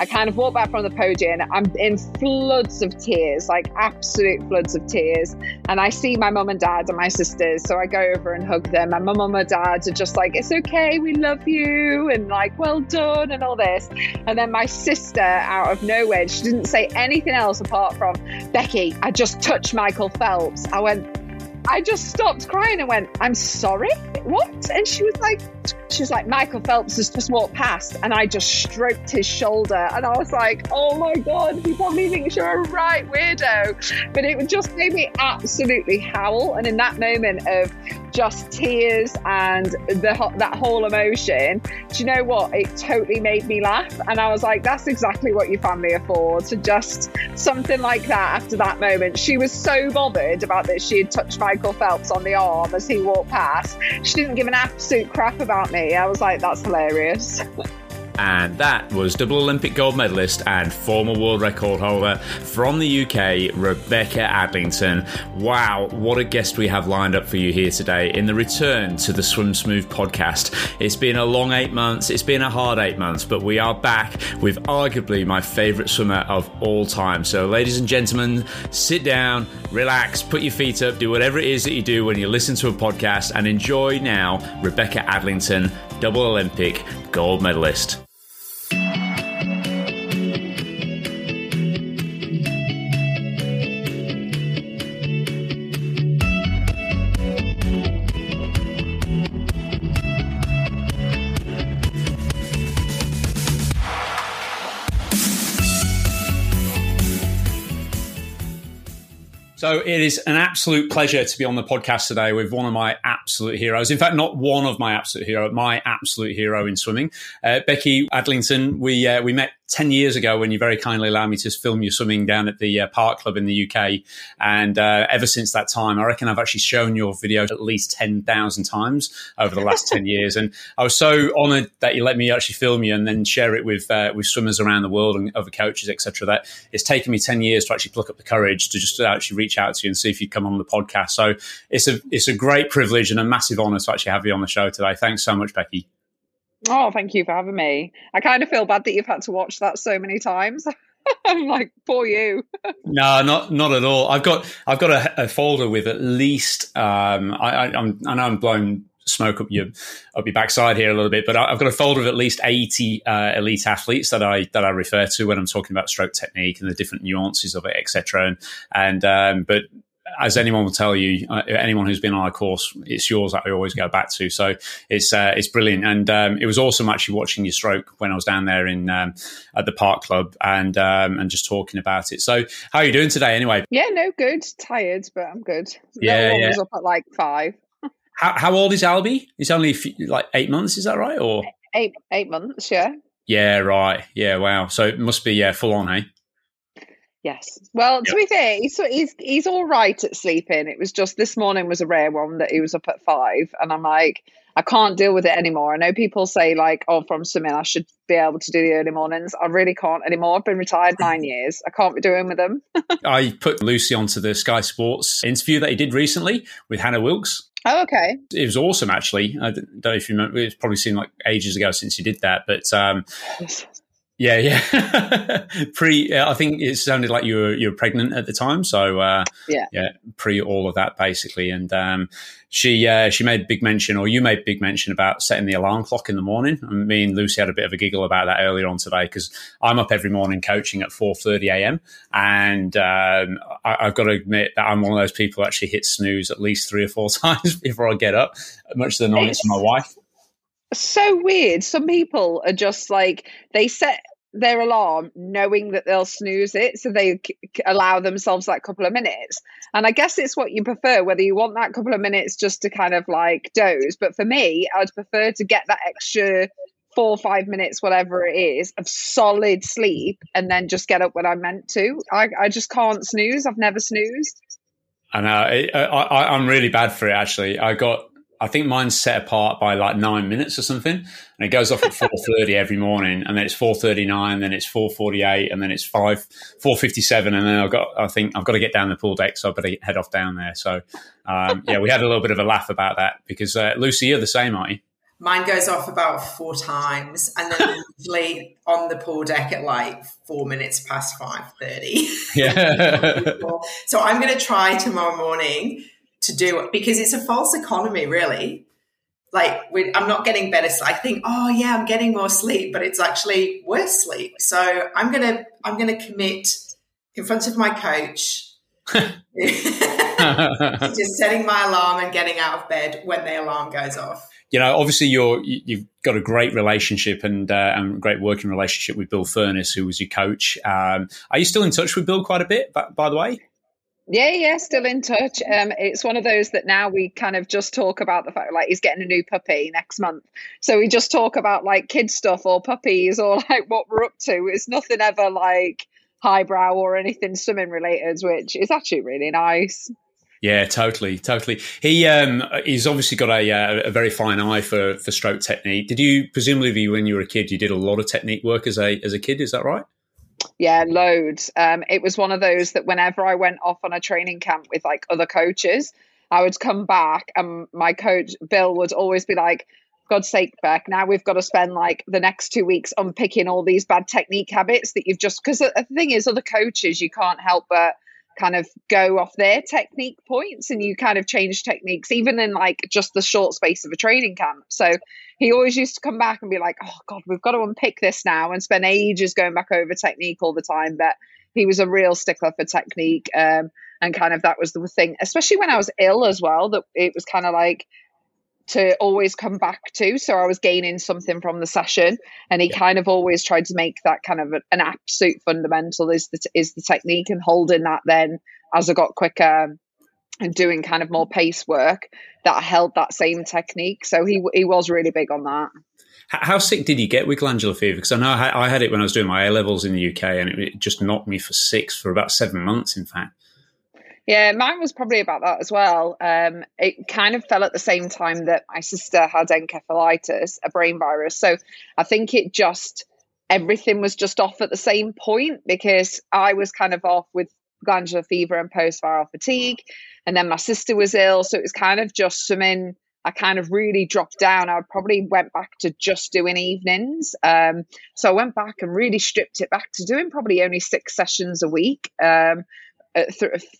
I kind of walk back from the podium. I'm in floods of tears, like absolute floods of tears. And I see my mum and dad and my sisters. So I go over and hug them. And my mum and dad are just like, it's okay, we love you. And like, well done, and all this. And then my sister, out of nowhere, she didn't say anything else apart from, Becky, I just touched Michael Phelps. I went, I just stopped crying and went, I'm sorry? What? And she was like, she was like, Michael Phelps has just walked past, and I just stroked his shoulder, and I was like, oh my god, people thinks you're a right weirdo. But it just made me absolutely howl, and in that moment of just tears and the that whole emotion, do you know what? It totally made me laugh, and I was like, that's exactly what your family are for. To just something like that after that moment, she was so bothered about that she had touched Michael Phelps on the arm as he walked past. She didn't give an absolute crap about me. I was like, that's hilarious. And that was double Olympic gold medalist and former world record holder from the UK, Rebecca Adlington. Wow, what a guest we have lined up for you here today in the return to the Swim Smooth podcast. It's been a long eight months, it's been a hard eight months, but we are back with arguably my favourite swimmer of all time. So, ladies and gentlemen, sit down, relax, put your feet up, do whatever it is that you do when you listen to a podcast, and enjoy now Rebecca Adlington, double Olympic gold medalist. Thank you. So it is an absolute pleasure to be on the podcast today with one of my absolute heroes. In fact, not one of my absolute hero, my absolute hero in swimming, uh, Becky Adlington. We uh, we met 10 years ago when you very kindly allowed me to film your swimming down at the uh, Park Club in the UK. And uh, ever since that time, I reckon I've actually shown your video at least 10,000 times over the last 10 years. And I was so honored that you let me actually film you and then share it with, uh, with swimmers around the world and other coaches, etc. That it's taken me 10 years to actually pluck up the courage to just actually reach out to you and see if you'd come on the podcast. So it's a, it's a great privilege and a massive honor to actually have you on the show today. Thanks so much, Becky. Oh, thank you for having me. I kind of feel bad that you've had to watch that so many times. I'm like, poor you. no, not not at all. I've got I've got a, a folder with at least um, I, I, I'm I know I'm blowing smoke up your up your backside here a little bit, but I've got a folder of at least eighty uh, elite athletes that I that I refer to when I'm talking about stroke technique and the different nuances of it, etc. And and um, but as anyone will tell you, uh, anyone who's been on our course, it's yours that I always go back to. So it's uh, it's brilliant, and um, it was awesome actually watching your stroke when I was down there in um, at the Park Club and um, and just talking about it. So how are you doing today, anyway? Yeah, no, good. Tired, but I'm good. Yeah, yeah. was up at like five. how, how old is Albie? He's only few, like eight months. Is that right? Or eight eight months? Yeah. Yeah. Right. Yeah. Wow. So it must be yeah full on, hey. Yes. Well, to be fair, he's, he's he's all right at sleeping. It was just this morning was a rare one that he was up at five, and I'm like, I can't deal with it anymore. I know people say like, oh, from swimming, I should be able to do the early mornings. I really can't anymore. I've been retired nine years. I can't be doing with them. I put Lucy onto the Sky Sports interview that he did recently with Hannah Wilkes. Oh, okay. It was awesome, actually. I don't know if you remember. It's probably seemed like ages ago since you did that, but um, yeah, yeah. pre, I think it sounded like you were you were pregnant at the time, so uh, yeah, yeah, pre all of that basically. And um, she uh, she made big mention, or you made big mention about setting the alarm clock in the morning. And me and Lucy had a bit of a giggle about that earlier on today because I'm up every morning coaching at four thirty a.m. and um, I, have got to admit that I'm one of those people who actually hit snooze at least three or four times before I get up, much to the annoyance of my wife so weird. Some people are just like they set their alarm knowing that they'll snooze it so they c- allow themselves that couple of minutes. And i guess it's what you prefer whether you want that couple of minutes just to kind of like doze. But for me i'd prefer to get that extra four or five minutes whatever it is of solid sleep and then just get up when i'm meant to. I, I just can't snooze. I've never snoozed. I know. I, I'm really bad for it. Actually, I got I think mine's set apart by like nine minutes or something, and it goes off at four thirty every morning, and then it's four thirty nine, then it's four forty eight, and then it's five four fifty seven, and then I've got I think I've got to get down the pool deck, so I better head off down there. So um, yeah, we had a little bit of a laugh about that because uh, Lucy, you're the same, aren't you? Mine goes off about four times, and then usually on the pool deck at like four minutes past five thirty. Yeah. so I'm going to try tomorrow morning to do it because it's a false economy, really. Like I'm not getting better. I think, oh yeah, I'm getting more sleep, but it's actually worse sleep. So I'm gonna I'm gonna commit in front of my coach. just setting my alarm and getting out of bed when the alarm goes off you know, obviously you're you've got a great relationship and uh, and great working relationship with Bill Furniss, who was your coach. Um, are you still in touch with Bill quite a bit? By, by the way. Yeah, yeah, still in touch. Um, it's one of those that now we kind of just talk about the fact like he's getting a new puppy next month. So we just talk about like kid stuff or puppies or like what we're up to. It's nothing ever like highbrow or anything swimming related, which is actually really nice. Yeah, totally, totally. He um, he's obviously got a, uh, a very fine eye for for stroke technique. Did you presumably when you were a kid you did a lot of technique work as a as a kid? Is that right? Yeah, loads. Um, it was one of those that whenever I went off on a training camp with like other coaches, I would come back and my coach Bill would always be like, God's sake, Beck, now we've got to spend like the next two weeks unpicking all these bad technique habits that you've just because the thing is, other coaches you can't help but kind of go off their technique points and you kind of change techniques even in like just the short space of a training camp. So he always used to come back and be like oh god we've got to unpick this now and spend ages going back over technique all the time. But he was a real stickler for technique um, and kind of that was the thing especially when i was ill as well that it was kind of like to always come back to. So I was gaining something from the session, and he kind of always tried to make that kind of an absolute fundamental is the is the technique and holding that. Then as I got quicker and doing kind of more pace work, that held that same technique. So he he was really big on that. How sick did you get with glandular fever? Because I know I had it when I was doing my A levels in the UK, and it just knocked me for six for about seven months. In fact. Yeah, mine was probably about that as well. Um, it kind of fell at the same time that my sister had encephalitis, a brain virus. So I think it just, everything was just off at the same point because I was kind of off with glandular fever and post viral fatigue. And then my sister was ill. So it was kind of just something I kind of really dropped down. I probably went back to just doing evenings. Um, so I went back and really stripped it back to doing probably only six sessions a week. Um,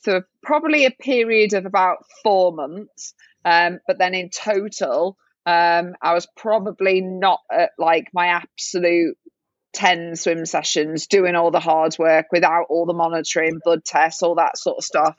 uh, probably a period of about four months. Um, but then in total, um, I was probably not at like my absolute 10 swim sessions, doing all the hard work without all the monitoring, blood tests, all that sort of stuff,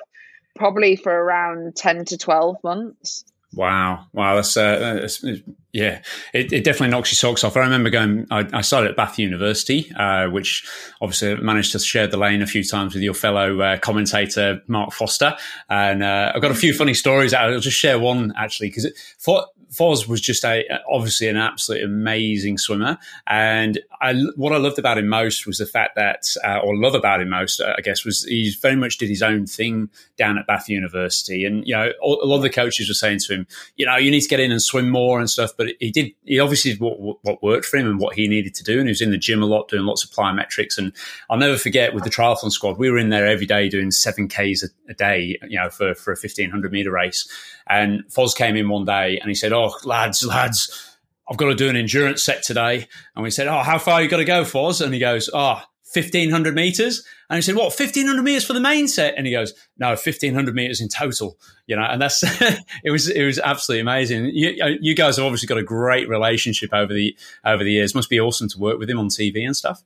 probably for around 10 to 12 months. Wow, wow, that's, uh, that's yeah, it, it, definitely knocks your socks off. I remember going, I, I started at Bath University, uh, which obviously managed to share the lane a few times with your fellow uh, commentator Mark Foster, and uh, I've got a few funny stories. I'll just share one actually because for Foz was just a obviously an absolutely amazing swimmer, and I, what I loved about him most was the fact that, uh, or love about him most, uh, I guess, was he very much did his own thing down at Bath University, and you know, a lot of the coaches were saying to him, you know, you need to get in and swim more and stuff, but he did. He obviously did what, what worked for him and what he needed to do, and he was in the gym a lot, doing lots of plyometrics, and I'll never forget with the triathlon squad, we were in there every day doing seven k's a, a day, you know, for for a fifteen hundred meter race. And Foz came in one day and he said, "Oh, Oh, lads, lads." I've got to do an endurance set today. And we said, Oh, how far you got to go, Foz? And he goes, Oh, 1500 meters. And he said, What, 1500 meters for the main set? And he goes, No, 1500 meters in total. You know, and that's, it was, it was absolutely amazing. You, uh, you guys have obviously got a great relationship over the, over the years. Must be awesome to work with him on TV and stuff.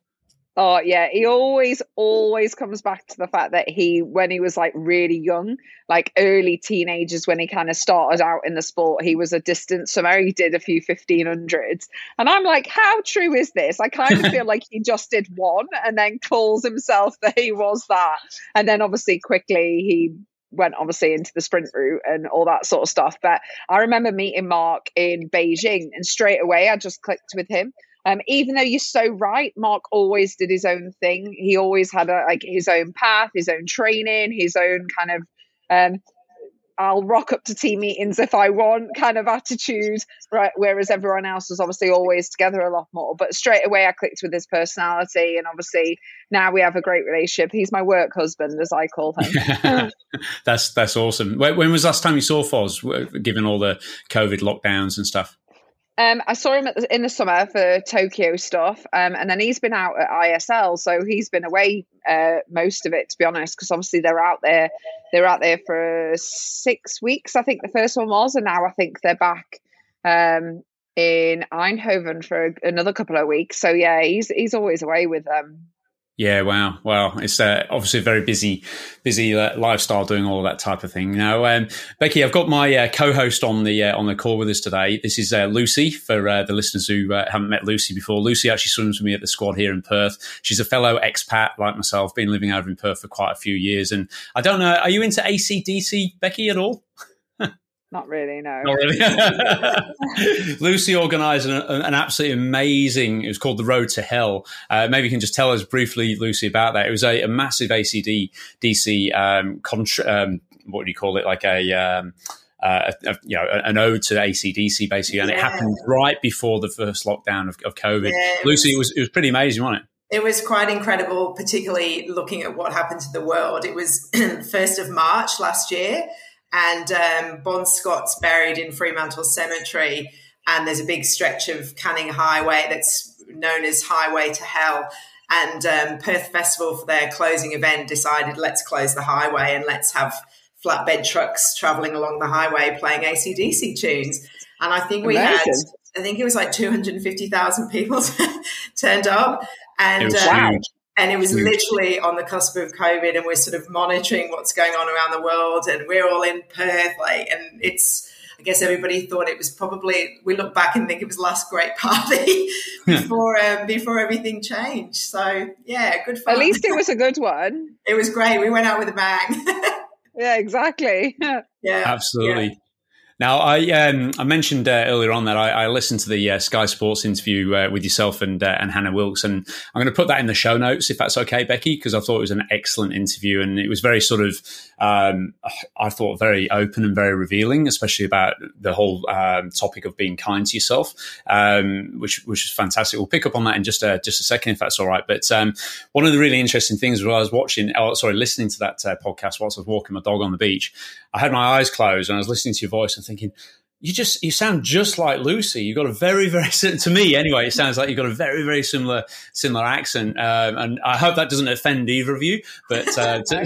Oh yeah, he always always comes back to the fact that he when he was like really young, like early teenagers when he kind of started out in the sport, he was a distance swimmer. He did a few fifteen hundreds, and I'm like, how true is this? I kind of feel like he just did one and then calls himself that he was that, and then obviously quickly he went obviously into the sprint route and all that sort of stuff. But I remember meeting Mark in Beijing, and straight away I just clicked with him um, even though you're so right, Mark always did his own thing. He always had a, like his own path, his own training, his own kind of um, I'll rock up to team meetings if I want kind of attitude, right? Whereas everyone else was obviously always together a lot more. But straight away, I clicked with his personality, and obviously now we have a great relationship. He's my work husband, as I call him. that's that's awesome. When was last time you saw Foz, given all the COVID lockdowns and stuff? Um, I saw him in the summer for Tokyo stuff, um, and then he's been out at ISL, so he's been away uh, most of it, to be honest, because obviously they're out there. They're out there for six weeks, I think the first one was, and now I think they're back um, in Eindhoven for another couple of weeks. So yeah, he's he's always away with them. Yeah, wow, wow! It's uh, obviously a very busy, busy uh, lifestyle doing all that type of thing. Now, um, Becky, I've got my uh, co-host on the uh, on the call with us today. This is uh, Lucy for uh, the listeners who haven't met Lucy before. Lucy actually swims with me at the squad here in Perth. She's a fellow expat like myself, been living over in Perth for quite a few years. And I don't know, are you into ACDC, Becky, at all? Not really, no. Not really. Lucy organised an, an, absolutely amazing. It was called the Road to Hell. Uh, maybe you can just tell us briefly, Lucy, about that. It was a, a massive ACD DC um, contra- um, what do you call it? Like a um, uh, a, you know, an ode to ACDC basically, and yeah. it happened right before the first lockdown of, of COVID. Yeah, Lucy, it was, it was pretty amazing, wasn't it? It was quite incredible, particularly looking at what happened to the world. It was first of March last year, and um, Bon Scott's buried in Fremantle Cemetery, and there's a big stretch of Canning Highway that's known as Highway to Hell. And um, Perth Festival, for their closing event, decided let's close the highway and let's have flatbed trucks traveling along the highway playing ACDC tunes. And I think we Amazing. had, I think it was like 250,000 people turned up. And um, and it was Huge. literally on the cusp of COVID, and we're sort of monitoring what's going on around the world, and we're all in Perth, like, and it's. I guess everybody thought it was probably. We look back and think it was last great party before um, before everything changed. So yeah, good fun. At least it was a good one. it was great. We went out with a bang. yeah, exactly. yeah, absolutely. Yeah. Now, I um, I mentioned uh, earlier on that I, I listened to the uh, Sky Sports interview uh, with yourself and uh, and Hannah Wilkes, and I'm going to put that in the show notes if that's okay, Becky, because I thought it was an excellent interview, and it was very sort of um, I thought very open and very revealing, especially about the whole um, topic of being kind to yourself, um, which which is fantastic. We'll pick up on that in just a, just a second if that's all right. But um, one of the really interesting things while I was watching, oh, sorry, listening to that uh, podcast whilst I was walking my dog on the beach, I had my eyes closed and I was listening to your voice thinking, you just you sound just like Lucy. You've got a very very to me anyway. It sounds like you've got a very very similar similar accent, um, and I hope that doesn't offend either of you. But uh, to,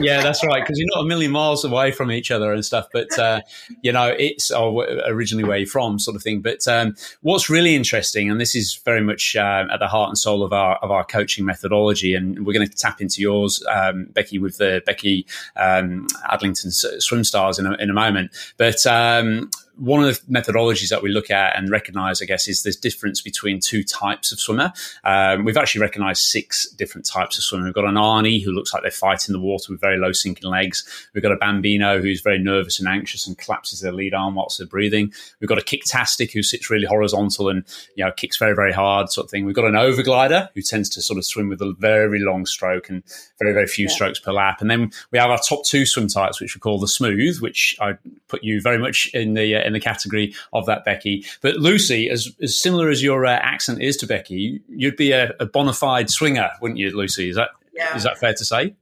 yeah, that's right because you're not a million miles away from each other and stuff. But uh, you know, it's oh, originally where you're from, sort of thing. But um, what's really interesting, and this is very much um, at the heart and soul of our of our coaching methodology, and we're going to tap into yours, um, Becky, with the Becky um, Adlington Swim Stars in a, in a moment moment. But um, one of the methodologies that we look at and recognize, I guess, is this difference between two types of swimmer. Um, we've actually recognized six different types of swimmer. We've got an Arnie who looks like they're fighting the water with very low sinking legs. We've got a Bambino who's very nervous and anxious and collapses their lead arm whilst they're breathing. We've got a Kicktastic who sits really horizontal and you know kicks very very hard sort of thing. We've got an Overglider who tends to sort of swim with a very long stroke and very very few yeah. strokes per lap. And then we have our top two swim types, which we call the smooth, which I put you very much in the uh, in the category of that, Becky. But Lucy, as, as similar as your uh, accent is to Becky, you'd be a, a bona fide swinger, wouldn't you, Lucy? Is that yeah. is that fair to say?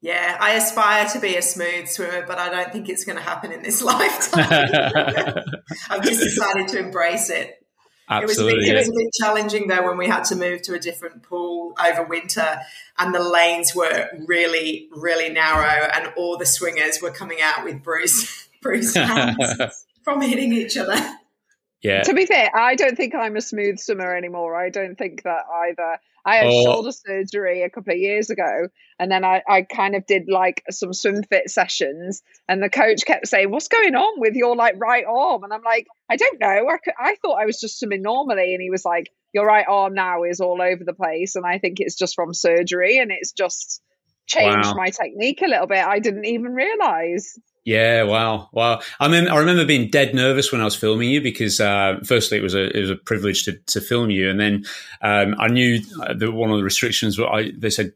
Yeah, I aspire to be a smooth swimmer, but I don't think it's going to happen in this lifetime. I've just decided to embrace it. Absolutely. It was, a bit, it was, a bit, challenging though when we had to move to a different pool over winter and the lanes were really, really narrow and all the swingers were coming out with bruised, bruised hands from hitting each other. Yeah. To be fair, I don't think I'm a smooth swimmer anymore. I don't think that either. I had oh. shoulder surgery a couple of years ago, and then I, I kind of did like some swim fit sessions, and the coach kept saying, "What's going on with your like right arm?" And I'm like, "I don't know. I, I thought I was just swimming normally," and he was like, "Your right arm now is all over the place, and I think it's just from surgery, and it's just changed wow. my technique a little bit. I didn't even realize." Yeah, wow, wow. I mean, I remember being dead nervous when I was filming you because, uh, firstly, it was a it was a privilege to, to film you, and then um, I knew that one of the restrictions. I, they said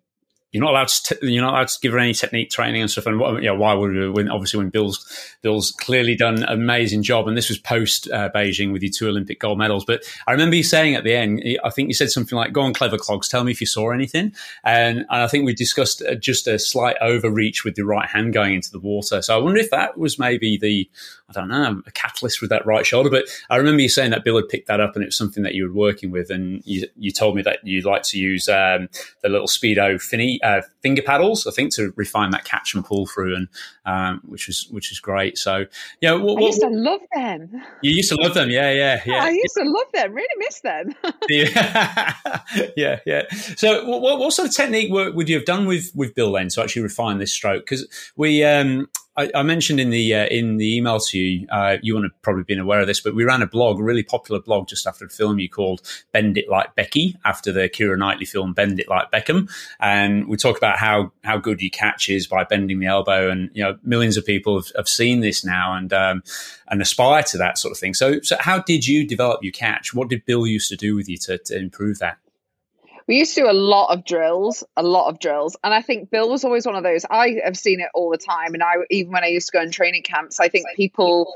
you're not allowed to you're not allowed to give her any technique training and stuff. And what, yeah, why would we? When obviously when Bill's Bill's clearly done an amazing job, and this was post uh, Beijing with your two Olympic gold medals. But I remember you saying at the end, I think you said something like, "Go on, clever clogs, tell me if you saw anything." And, and I think we discussed uh, just a slight overreach with the right hand going into the water. So I wonder if that was maybe the I don't know, a catalyst with that right shoulder. But I remember you saying that Bill had picked that up and it was something that you were working with. And you, you told me that you'd like to use um, the little Speedo finny, uh, finger paddles, I think, to refine that catch and pull through, and um, which is which is great. So, yeah, what, I used to love them. You used to love them, yeah, yeah, yeah. I used to love them. Really miss them. yeah, yeah, yeah. So, what, what sort of technique work would you have done with with Bill then to actually refine this stroke? Because we um, I, mentioned in the uh, in the email to you, uh, you want to probably been aware of this, but we ran a blog, a really popular blog, just after the film you called "Bend It Like Becky," after the Keira Knightley film "Bend It Like Beckham," and we talk about how how good you catch is by bending the elbow, and you know millions of people have, have seen this now and um, and aspire to that sort of thing. So, so how did you develop your catch? What did Bill used to do with you to, to improve that? We used to do a lot of drills, a lot of drills. And I think Bill was always one of those. I have seen it all the time. And I, even when I used to go in training camps, I think people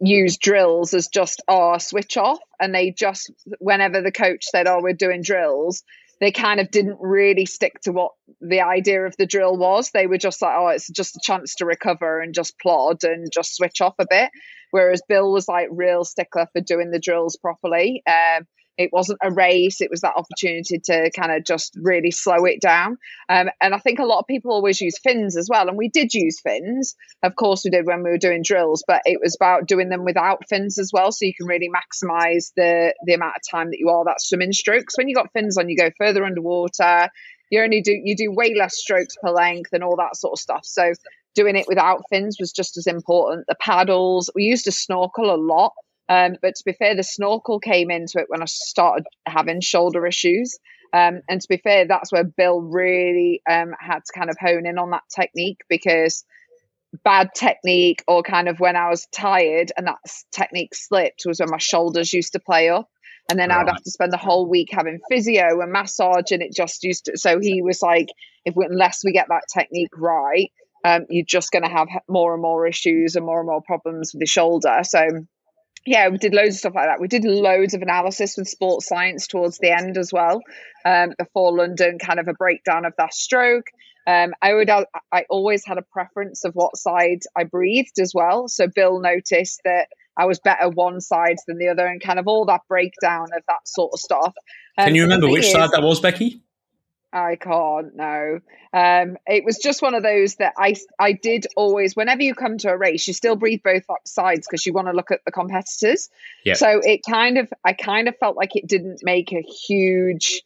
use drills as just, oh, switch off. And they just, whenever the coach said, oh, we're doing drills, they kind of didn't really stick to what the idea of the drill was. They were just like, oh, it's just a chance to recover and just plod and just switch off a bit. Whereas Bill was like real stickler for doing the drills properly. Um, it wasn't a race. It was that opportunity to kind of just really slow it down. Um, and I think a lot of people always use fins as well. And we did use fins. Of course, we did when we were doing drills, but it was about doing them without fins as well. So you can really maximize the, the amount of time that you are that swimming strokes. When you got fins on, you go further underwater. You only do, you do way less strokes per length and all that sort of stuff. So doing it without fins was just as important. The paddles, we used to snorkel a lot. Um, but to be fair, the snorkel came into it when I started having shoulder issues. Um, and to be fair, that's where Bill really um, had to kind of hone in on that technique because bad technique or kind of when I was tired and that technique slipped was when my shoulders used to play up. And then right. I'd have to spend the whole week having physio and massage, and it just used to. So he was like, if we, unless we get that technique right, um, you're just going to have more and more issues and more and more problems with the shoulder. So yeah, we did loads of stuff like that. We did loads of analysis with sports science towards the end as well, um, before London, kind of a breakdown of that stroke. Um, I would, I always had a preference of what side I breathed as well. So Bill noticed that I was better one side than the other, and kind of all that breakdown of that sort of stuff. Um, Can you remember which is, side that was, Becky? I can't. No, um, it was just one of those that I I did always. Whenever you come to a race, you still breathe both sides because you want to look at the competitors. Yep. So it kind of I kind of felt like it didn't make a huge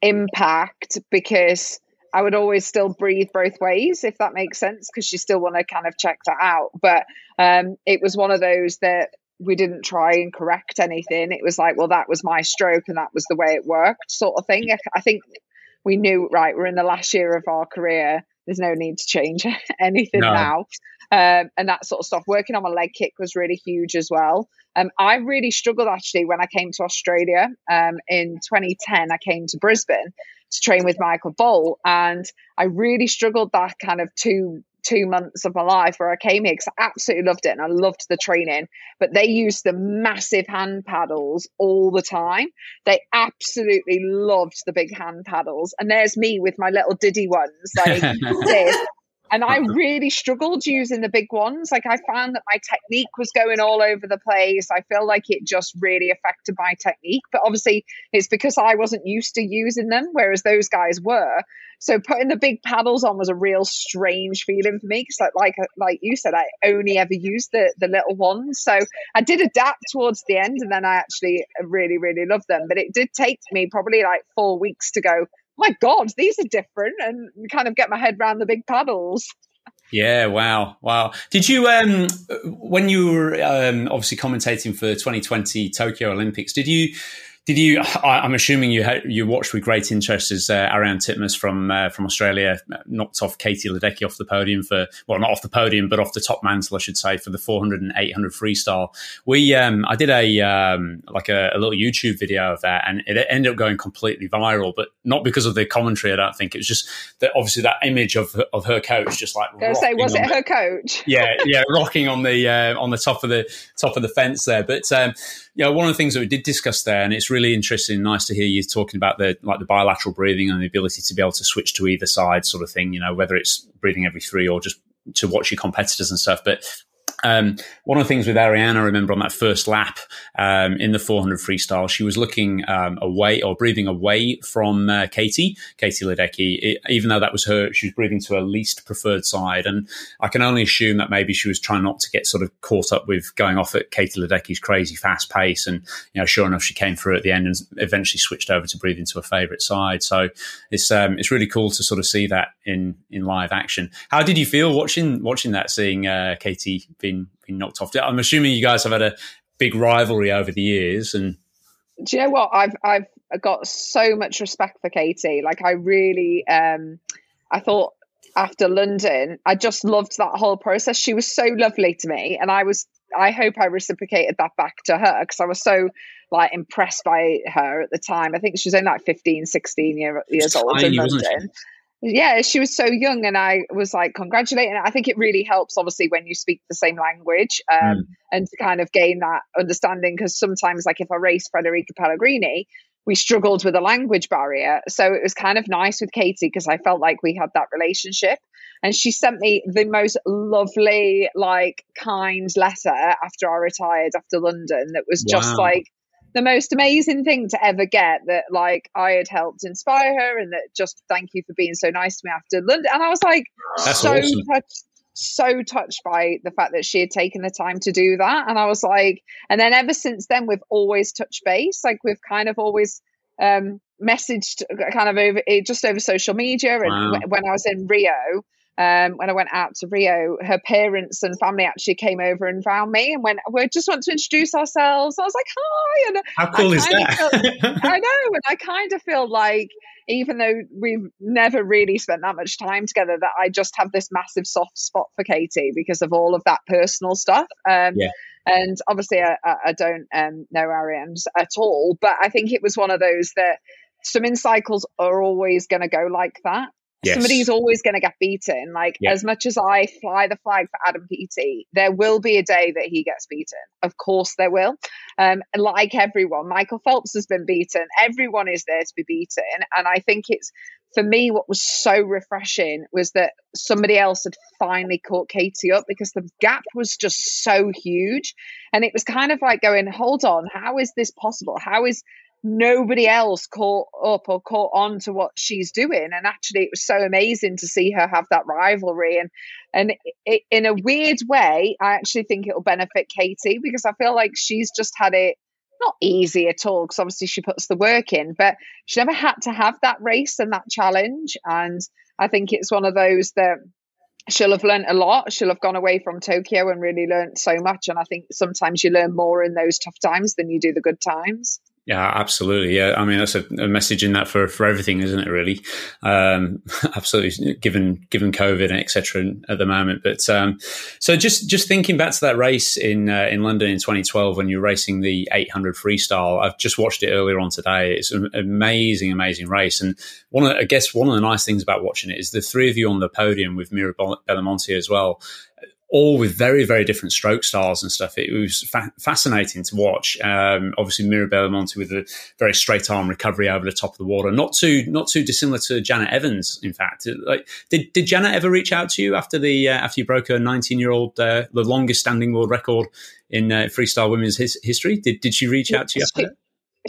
impact because I would always still breathe both ways, if that makes sense, because you still want to kind of check that out. But um, it was one of those that we didn't try and correct anything. It was like, well, that was my stroke and that was the way it worked, sort of thing. I think we knew right we're in the last year of our career there's no need to change anything no. now. Um, and that sort of stuff working on my leg kick was really huge as well. Um, i really struggled actually when i came to australia. Um, in 2010 i came to brisbane to train with Michael Bohl and i really struggled that kind of two two months of my life where I came here because I absolutely loved it and I loved the training. But they used the massive hand paddles all the time. They absolutely loved the big hand paddles. And there's me with my little diddy ones like this. And I really struggled using the big ones. Like I found that my technique was going all over the place. I feel like it just really affected my technique. But obviously, it's because I wasn't used to using them, whereas those guys were. So putting the big paddles on was a real strange feeling for me because, like, like uh, like you said, I only ever used the the little ones. So I did adapt towards the end, and then I actually really really loved them. But it did take me probably like four weeks to go. My God, these are different, and kind of get my head around the big paddles. Yeah, wow, wow. Did you, um, when you were um, obviously commentating for 2020 Tokyo Olympics, did you did you? I, am assuming you had, you watched with great interest as uh, Ariarne Titmus from uh, from Australia knocked off Katie Ledecky off the podium for well, not off the podium, but off the top mantle, I should say, for the 400 and 800 freestyle. We um, I did a um, like a, a, little YouTube video of that, and it ended up going completely viral, but not because of the commentary. I don't think it was just that obviously that image of of her coach just like. Go say, was it the, her coach? Yeah, yeah, rocking on the uh, on the top of the top of the fence there, but. Um, yeah, one of the things that we did discuss there, and it's really interesting, nice to hear you talking about the like the bilateral breathing and the ability to be able to switch to either side, sort of thing. You know, whether it's breathing every three or just to watch your competitors and stuff. But Um, one of the things with Ariarne, I remember on that first lap um, in the 400 freestyle, she was looking um, away or breathing away from uh, Katie, Katie Ledecky, it, even though that was her, she was breathing to her least preferred side. And I can only assume that maybe she was trying not to get sort of caught up with going off at Katie Ledecky's crazy fast pace. And, you know, sure enough, she came through at the end and eventually switched over to breathing to her favorite side. So it's, um, it's really cool to sort of see that in, in live action. How did you feel watching, watching that, seeing uh, Katie been been knocked off. I'm assuming you guys have had a big rivalry over the years, and do you know what? I've I've got so much respect for Katie. Like I really, um, I thought after London, I just loved that whole process. She was so lovely to me, and I was. I hope I reciprocated that back to her because I was so like impressed by her at the time. I think she was only like 15, 16 year, years old in London yeah, she was so young, and I was like congratulating. I think it really helps, obviously, when you speak the same language, um, mm. and to kind of gain that understanding. Because sometimes, like if I race Federica Pellegrini, we struggled with a language barrier, so it was kind of nice with Katie because I felt like we had that relationship. And she sent me the most lovely, like, kind letter after I retired after London. That was wow. just like the most amazing thing to ever get that like I had helped inspire her and that just thank you for being so nice to me after London. And I was like That's so awesome. touched so touched by the fact that she had taken the time to do that. And I was like, and then ever since then we've always touched base. Like we've kind of always um messaged kind of over it just over social media and wow. when I was in Rio um, when I went out to Rio, her parents and family actually came over and found me and went, we just want to introduce ourselves. I was like, hi. And How cool is that? Feel, I know. And I kind of feel like, even though we've never really spent that much time together, that I just have this massive soft spot for Katie because of all of that personal stuff. Um, yeah. And obviously, I, I don't um, know Ariarne's at all, but I think it was one of those that swimming cycles are always going to go like that. Yes. Somebody's always going to get beaten. Like as much as I fly the flag for Adam Peaty, there will be a day that he gets beaten. Of course, there will. Um, like everyone, Michael Phelps has been beaten. Everyone is there to be beaten, and I think it's for me what was so refreshing was that somebody else had finally caught Katie up because the gap was just so huge, and it was kind of like going, "Hold on, how is this possible? How is nobody else caught up or caught on to what she's doing and actually it was so amazing to see her have that rivalry and and it, in a weird way i actually think it'll benefit katie because i feel like she's just had it not easy at all because obviously she puts the work in but she never had to have that race and that challenge and i think it's one of those that she'll have learned a lot. She'll have gone away from Tokyo and really learned so much. And I think sometimes you learn more in those tough times than you do the good times. Yeah, absolutely. Yeah, I mean that's a, a, message in that for, for everything, isn't it? Really, um, absolutely. Given given COVID and etc. at the moment, but um, so just just thinking back to that race in uh, in London in 2012 when you're racing the 800 freestyle. I've just watched it earlier on today. It's an amazing, amazing race, and one of, I guess one of the nice things about watching it is the three of you on the podium with Mireia Belmonte as well all with very, very different stroke styles and stuff. It was fa- fascinating to watch. Um, obviously, Mireia Belmonte with a very straight arm recovery over the top of the water, not too, not too dissimilar to Janet Evans. In fact, like, did did Janet ever reach out to you after the uh, after you broke her 19 year old, uh, the longest standing world record in uh, freestyle women's his- history? Did did she reach out to you after that?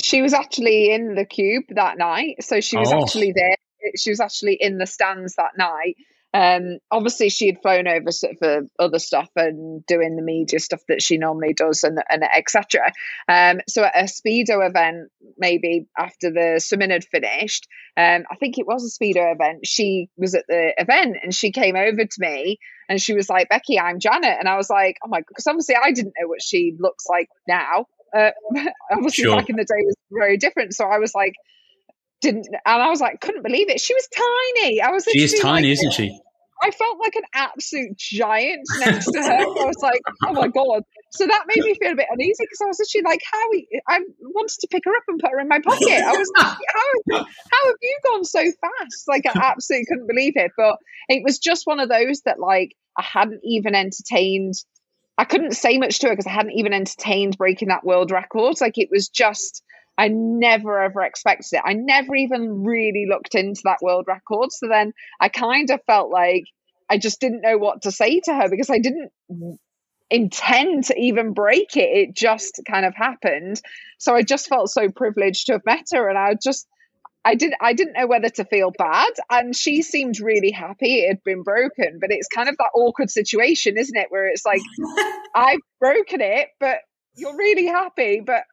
She was actually in the cube that night, so she was oh. actually there. She was actually in the stands that night um, obviously, she had flown over for other stuff and doing the media stuff that she normally does, and, and etc. Um, so at a speedo event, maybe after the swimming had finished, um, I think it was a speedo event. She was at the event and she came over to me and she was like, "Becky, I'm Janet," and I was like, "Oh my!" Because obviously, I didn't know what she looks like now. Uh, obviously, sure. back in the day was very different. So I was like, didn't and I was like, couldn't believe it. She was tiny. I was She is tiny, like, isn't she? I felt like an absolute giant next to her. I was like, oh my god. So that made me feel a bit uneasy because I was actually like, how I wanted to pick her up and put her in my pocket. I was like, how, how have you gone so fast? Like I absolutely couldn't believe it. But it was just one of those that like I hadn't even entertained. I couldn't say much to her because I hadn't even entertained breaking that world record. Like it was just I never ever expected it. I never even really looked into that world record. So then I kind of felt like I just didn't know what to say to her because I didn't intend to even break it. It just kind of happened. So I just felt so privileged to have met her. And I just, I did I didn't know whether to feel bad and she seemed really happy it had been broken but it's kind of that awkward situation isn't it where it's like I've broken it but you're really happy but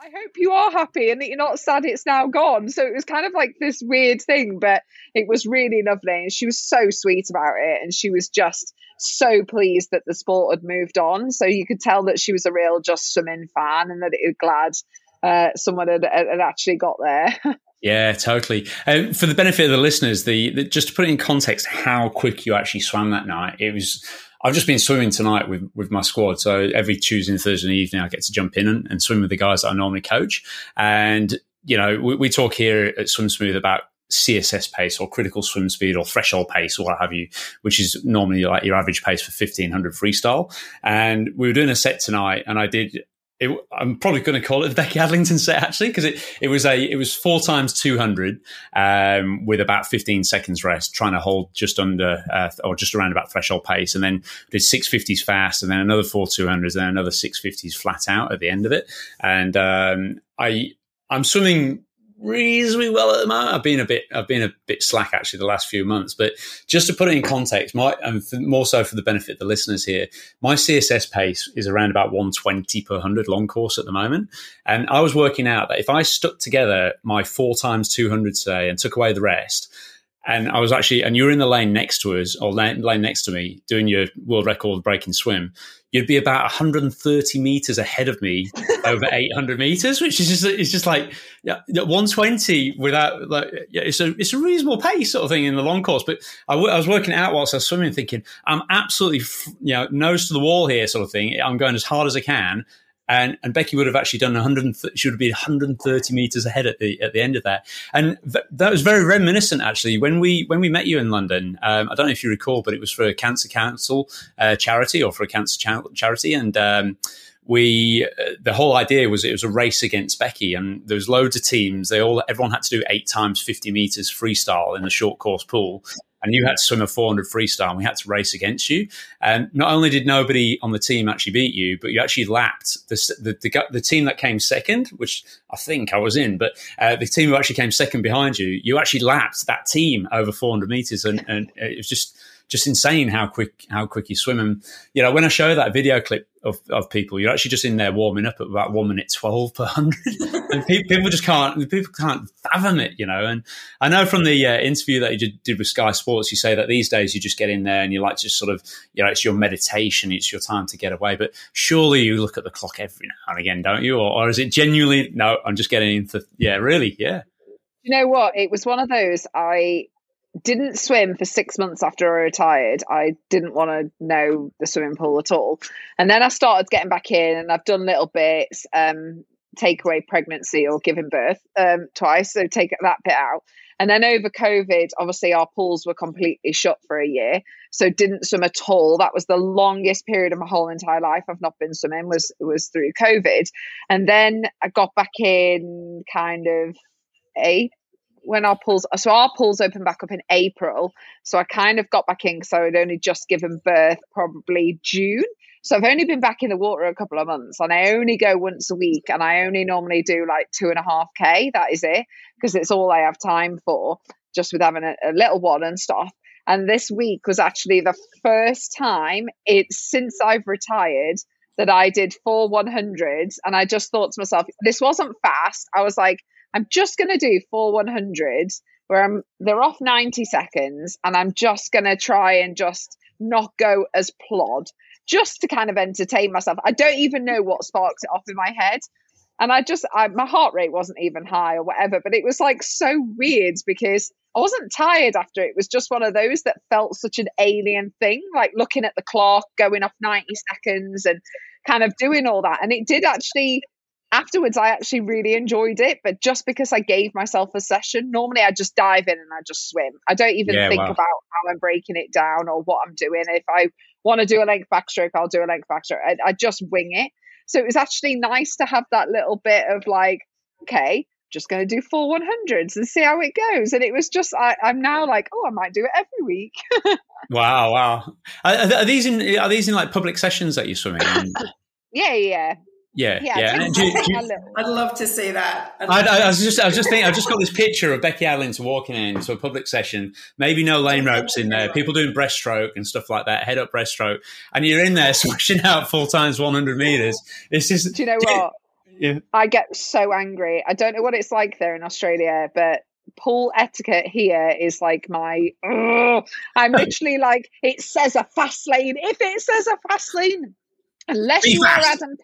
I hope you are happy and that you're not sad it's now gone so it was kind of like this weird thing but it was really lovely and she was so sweet about it and she was just so pleased that the sport had moved on so you could tell that she was a real just swimming fan and that it was glad uh, someone had, had actually got there Yeah, totally. Um, for the benefit of the listeners, the, the, just to put it in context, how quick you actually swam that night. It was. I've just been swimming tonight with with my squad, so every Tuesday and Thursday evening I get to jump in and, and swim with the guys that I normally coach. And you know, we, we talk here at Swim Smooth about CSS pace or critical swim speed or threshold pace or what have you, which is normally like your average pace for 1500 freestyle. And we were doing a set tonight and I did it, I'm probably going to call it the Becky Adlington set actually because it, it was a it was four times 200 um, with about 15 seconds rest, trying to hold just under uh, or just around about threshold pace, and then did 650s fast, and then another four 200s, and then another 650s flat out at the end of it. And um, I I'm swimming reasonably well at the moment. I've been a bit, I've been a bit slack actually the last few months. But just to put it in context, my and more so for the benefit of the listeners here, my CSS pace is around about 120 per hundred long course at the moment. And I was working out that if I stuck together my four times 200 today and took away the rest, and I was actually, and you were in the lane next to us or lane, lane next to me doing your world record breaking swim. You'd be about 130 meters ahead of me over 800 meters, which is just it's just like yeah, 120 without like yeah, it's a it's a reasonable pace sort of thing in the long course. But I, w- I was working out whilst I was swimming, thinking I'm absolutely you know nose to the wall here, sort of thing. I'm going as hard as I can, and and Becky would have actually done 100. She would have been 130 meters ahead at the at the end of that, and th- that was very reminiscent actually when we when we met you in London. Um, I don't know if you recall, but it was for a Cancer Council uh, charity or for a cancer cha- charity, and. Um, we uh, the whole idea was it was a race against Becky, and there was loads of teams. They all everyone had to do eight times fifty meters freestyle in the short course pool, and you had to swim a 400 freestyle and we had to race against you. And not only did nobody on the team actually beat you, but you actually lapped the, the, the, the team that came second, which I think I was in, but uh, the team who actually came second behind you, you actually lapped that team over 400 meters. And, and it was just, just insane how quick how quick you swim. And you know, when I show that video clip of, of people, you're actually just in there warming up at about one minute twelve per hundred, and people just can't people can't fathom it. You know, and I know from the uh, interview that you did, with Sky Sports, you say that these days you just get in there and you like to sort of you know it's your meditation, it's your time to get away. But surely you look at the clock every now and again, don't you? Or, or is it genuinely no? I'm just getting into yeah, really, yeah. You know what? It was one of those I didn't swim for six months after I retired. I didn't want to know the swimming pool at all. And then I started getting back in and I've done little bits, um, take away pregnancy or giving birth um, twice. So take that bit out. And then over COVID, obviously our pools were completely shut for a year. So didn't swim at all. That was the longest period of my whole entire life. I've not been swimming was was through COVID. And then I got back in kind of eight when our pools so our pools open back up in April. So I kind of got back in because I had only just given birth probably June. So I've only been back in the water a couple of months and I only go once a week and I only normally do like two and a half K. That is it. Because it's all I have time for, just with having a, a little one and stuff. And this week was actually the first time it's since I've retired that I did four 100s. And I just thought to myself, this wasn't fast. I was like, I'm just going to do four 100s where I'm they're off 90 seconds and I'm just going to try and just not go as plod just to kind of entertain myself. I don't even know what sparks it off in my head. And I just, I, my heart rate wasn't even high or whatever, but it was like so weird because I wasn't tired after. It was just one of those that felt such an alien thing, like looking at the clock, going off 90 seconds and kind of doing all that. And it did actually afterwards i actually really enjoyed it but just because i gave myself a session normally i just dive in and i just swim i don't even yeah, think wow. about how i'm breaking it down or what i'm doing if i want to do a length backstroke i'll do a length backstroke I, I just wing it so it was actually nice to have that little bit of like okay just going to do full 100s and see how it goes. And it was just, I, am now like, oh, I might do it every week. wow, wow. Are, are, these in, are these in like public sessions that you're swimming in? yeah, yeah. Yeah, yeah. yeah. Do, do, do, I'd love to see that. I, I, was just, I was just thinking, I've just got this picture of Becky Adlington walking into a public session. Maybe no lane ropes in there. People doing breaststroke and stuff like that, head up breaststroke, and you're in there swishing out full times 100 meters. It's just. Do you know what? Yeah. I get so angry. I don't know what it's like there in Australia, but pool etiquette here is like my. Ugh. I'm literally like, it says a fast lane. If it says a fast lane, unless Be you fast. are Adam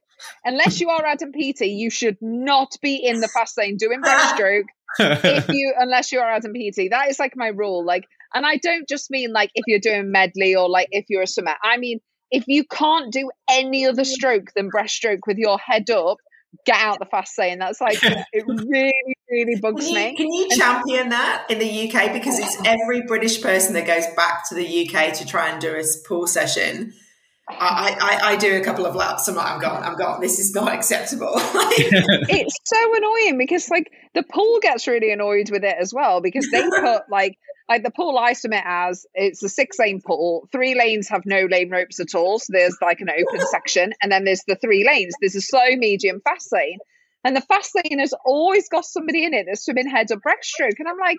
unless you are Adam Peaty, you should not be in the fast lane doing breaststroke. if you, unless you are Adam Peaty, that is like my rule. Like, and I don't just mean like if you're doing medley or like if you're a swimmer. I mean if you can't do any other stroke than breaststroke with your head up, get out the fast lane. That's like it really, really bugs can you, me. Can you champion that in the UK because it's every British person that goes back to the UK to try and do a pool session I, I, I, do a couple of laps. I'm like, I'm gone. I'm gone. This is not acceptable. it's so annoying because like the pool gets really annoyed with it as well because they put like like the pool I submit as it's a six lane pool. Three lanes have no lane ropes at all. So there's like an open section, and then there's the three lanes. There's a slow, medium, fast lane, and the fast lane has always got somebody in it that's swimming head up breaststroke, and I'm like,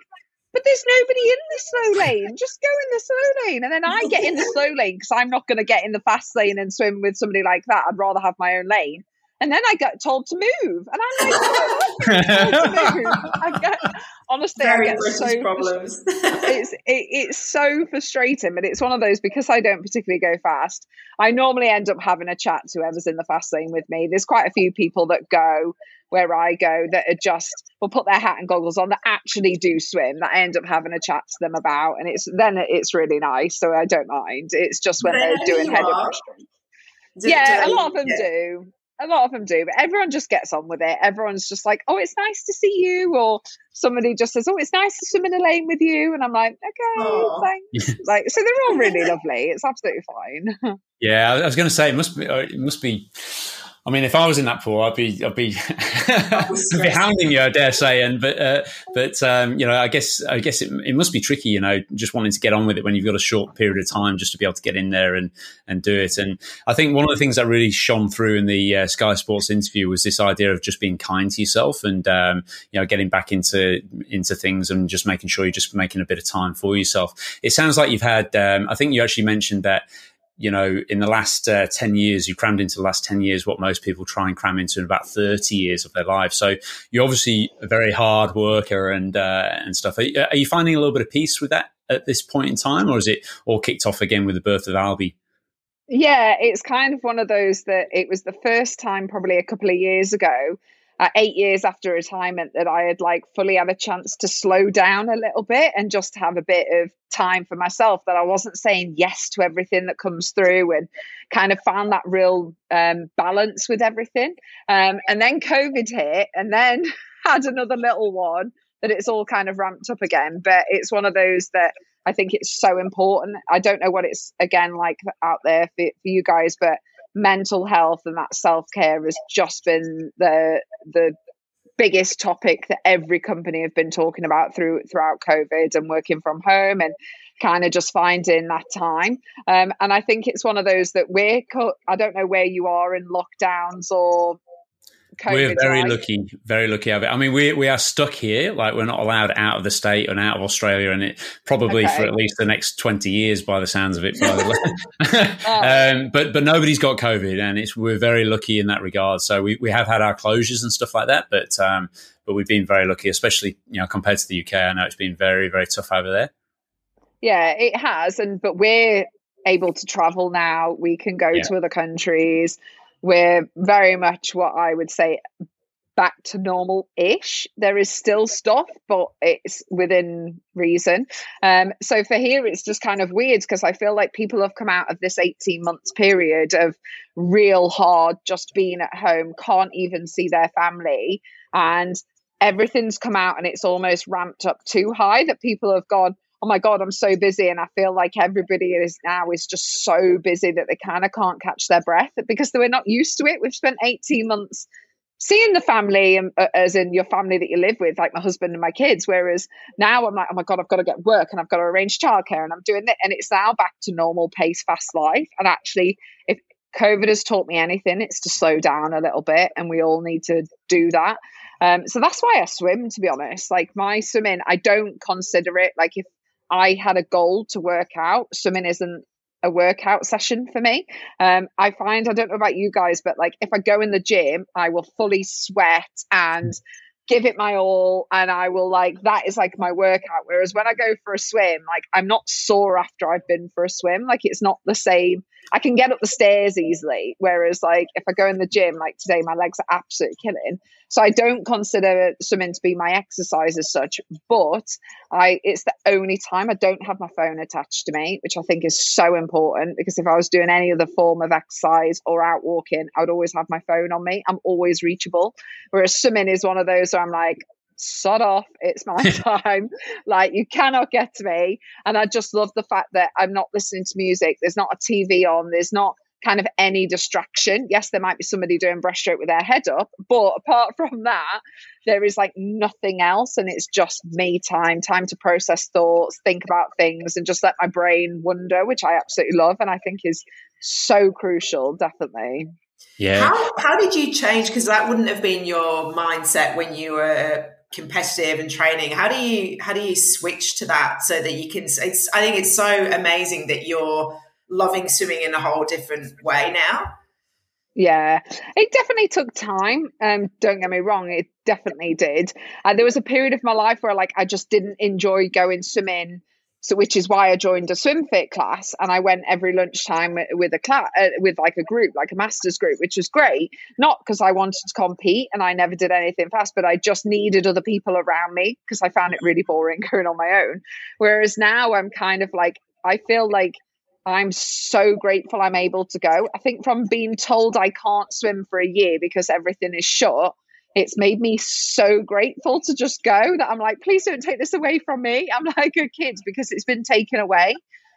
but there's nobody in the slow lane. Just go in the slow lane. And then I get in the slow lane because I'm not going to get in the fast lane and swim with somebody like that. I'd rather have my own lane. And then I get told to move. And I'm like, oh, I get, honestly, Very I get so problems. it's, it, it's so frustrating, but it's one of those because I don't particularly go fast. I normally end up having a chat to whoever's in the fast lane with me. There's quite a few people that go where I go that are just will put their hat and goggles on that actually do swim that I end up having a chat to them about, and it's then it's really nice. So I don't mind. It's just when they're doing head up. Yeah, a lot of them yeah. do. A lot of them do, but everyone just gets on with it. Everyone's just like, "Oh, it's nice to see you," or somebody just says, "Oh, it's nice to swim in a lane with you," and I'm like, "Okay, Aww. thanks." like, so they're all really lovely. It's absolutely fine. yeah, I was going to say it must be. Uh, it must be I mean, if I was in that pool, I'd be, I'd be, I'd be hounding you, I dare say. And but, uh, but um, you know, I guess, I guess it, it must be tricky, you know, just wanting to get on with it when you've got a short period of time just to be able to get in there and and do it. And I think one of the things that really shone through in the uh, Sky Sports interview was this idea of just being kind to yourself and um, you know getting back into into things and just making sure you're just making a bit of time for yourself. It sounds like you've had. Um, I think you actually mentioned that you know, in the last uh, 10 years, you crammed into the last 10 years what most people try and cram into in about 30 years of their life. So you're obviously a very hard worker and, uh, and stuff. Are, are, you finding a little bit of peace with that at this point in time, or is it all kicked off again with the birth of Albie? Yeah, it's kind of one of those that it was the first time probably a couple of years ago uh, eight years after retirement that I had like fully had a chance to slow down a little bit and just have a bit of time for myself that I wasn't saying yes to everything that comes through and kind of found that real um, balance with everything. Um, and then COVID hit and then had another little one that it's all kind of ramped up again. But it's one of those that I think it's so important. I don't know what it's again like out there for, for you guys, but mental health and that self care has just been the the biggest topic that every company have been talking about through throughout COVID and working from home and kind of just finding that time. Um, and I think it's one of those that we're. I don't know where you are in lockdowns or COVID we're very lucky, very lucky of it. I mean, we we are stuck here, like we're not allowed out of the state and out of Australia, and it probably okay. for at least the next twenty years, by the sounds of it. oh. um, but but nobody's got COVID, and it's we're very lucky in that regard. So we, we have had our closures and stuff like that, but um, but we've been very lucky, especially you know compared to the UK. I know it's been very very tough over there. Yeah, it has, and but we're able to travel now. We can go yeah. to other countries we're very much what I would say back to normal ish. There is still stuff, but it's within reason. Um, so for here, it's just kind of weird because I feel like people have come out of this 18 months period of real hard just being at home, can't even see their family. And everything's come out and it's almost ramped up too high that people have gone, oh my god i'm so busy and i feel like everybody is now is just so busy that they kind of can't catch their breath because they were not used to it we've spent 18 months seeing the family uh, as in your family that you live with, like my husband and my kids. Whereas now I'm like, oh my God, I've got to get work and I've got to arrange childcare and I'm doing it. And it's now back to normal pace, fast life. And actually, if COVID has taught me anything, it's to slow down a little bit and we all need to do that. Um, so that's why I swim, to be honest. Like my swimming, I don't consider it like if I had a goal to work out, swimming isn't a workout session for me. Um, I find I don't know about you guys, but like if I go in the gym, I will fully sweat and give it my all and I will like that is like my workout. Whereas when I go for a swim, like I'm not sore after I've been for a swim. Like it's not the same. I can get up the stairs easily. Whereas like if I go in the gym, like today, my legs are absolutely killing. So I don't consider swimming to be my exercise as such, but I it's the only time I don't have my phone attached to me, which I think is so important because if I was doing any other form of exercise or out walking, I would always have my phone on me. I'm always reachable. Whereas swimming is one of those where I'm like, sod off it's my time like you cannot get to me and i just love the fact that i'm not listening to music there's not a tv on there's not kind of any distraction. Yes, there might be somebody doing breaststroke with their head up, but apart from that, there is like nothing else. And it's just me time, time to process thoughts, think about things, and just let my brain wonder, which I absolutely love and I think is so crucial, definitely. Yeah. How, how did you change? Because that wouldn't have been your mindset when you were competitive and training how do you how do you switch to that so that you can it's i think it's so amazing that you're loving swimming in a whole different way now? Yeah, it definitely took time. Um, don't get me wrong, it definitely did. Uh, there was a period of my life where like I just didn't enjoy going swimming. So, which is why I joined a swim fit class, and I went every lunchtime with a class, uh, with like a group, like a masters group, which was great. Not because I wanted to compete, and I never did anything fast, but I just needed other people around me because I found it really boring going on my own. Whereas now I'm kind of like I feel like I'm so grateful I'm able to go. I think from being told I can't swim for a year because everything is shut, it's made me so grateful to just go that I'm like, please don't take this away from me. I'm like a kid because it's been taken away.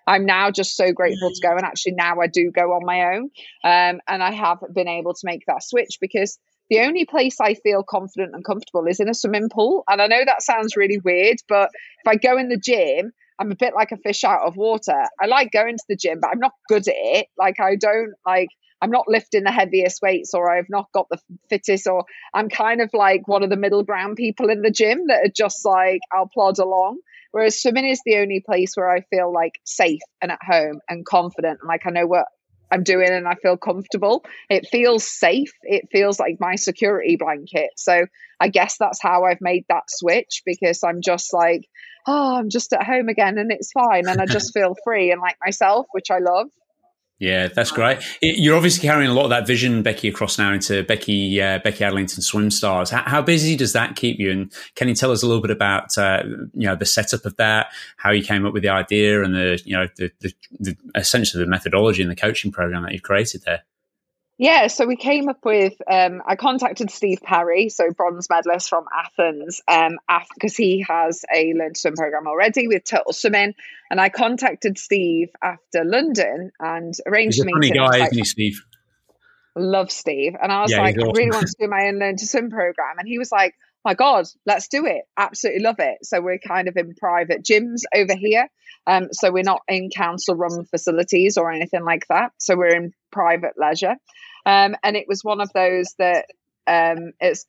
I'm now just so grateful to go. And actually, now I do go on my own. Um, and I have been able to make that switch because the only place I feel confident and comfortable is in a swimming pool. And I know that sounds really weird, but if I go in the gym, I'm a bit like a fish out of water. I like going to the gym, but I'm not good at it. Like I don't like I'm not lifting the heaviest weights or I've not got the fittest or I'm kind of like one of the middle ground people in the gym that are just like I'll plod along. Whereas swimming is the only place where I feel like safe and at home and confident and like I know what I'm doing and I feel comfortable. It feels safe. It feels like my security blanket. So I guess that's how I've made that switch because I'm just like oh, I'm just at home again and it's fine. And I just feel free and like myself, which I love. Yeah, that's great. You're obviously carrying a lot of that vision, Becky, across now into Becky uh, Becky Adlington Swim Stars. How, how, busy does that keep you? And can you tell us a little bit about uh, you know the setup of that, how you came up with the idea, and the you know the, the, the essentially the methodology and the coaching program that you've created there? Yeah, so we came up with. Um, I contacted Steve Parry, so bronze medalist from Athens, um, because he has a learn to swim program already with Total Swimming, and I contacted Steve after London and arranged He's a meeting. Funny guy, like, isn't he, Steve? Love Steve, and I was yeah, like, awesome. I really want to do my own learn to swim program, and he was like, my God, let's do it. Absolutely love it. So we're kind of in private gyms over here. Um, so we're not in council run facilities or anything like that. So we're in private leisure. Um, and it was one of those that um, it's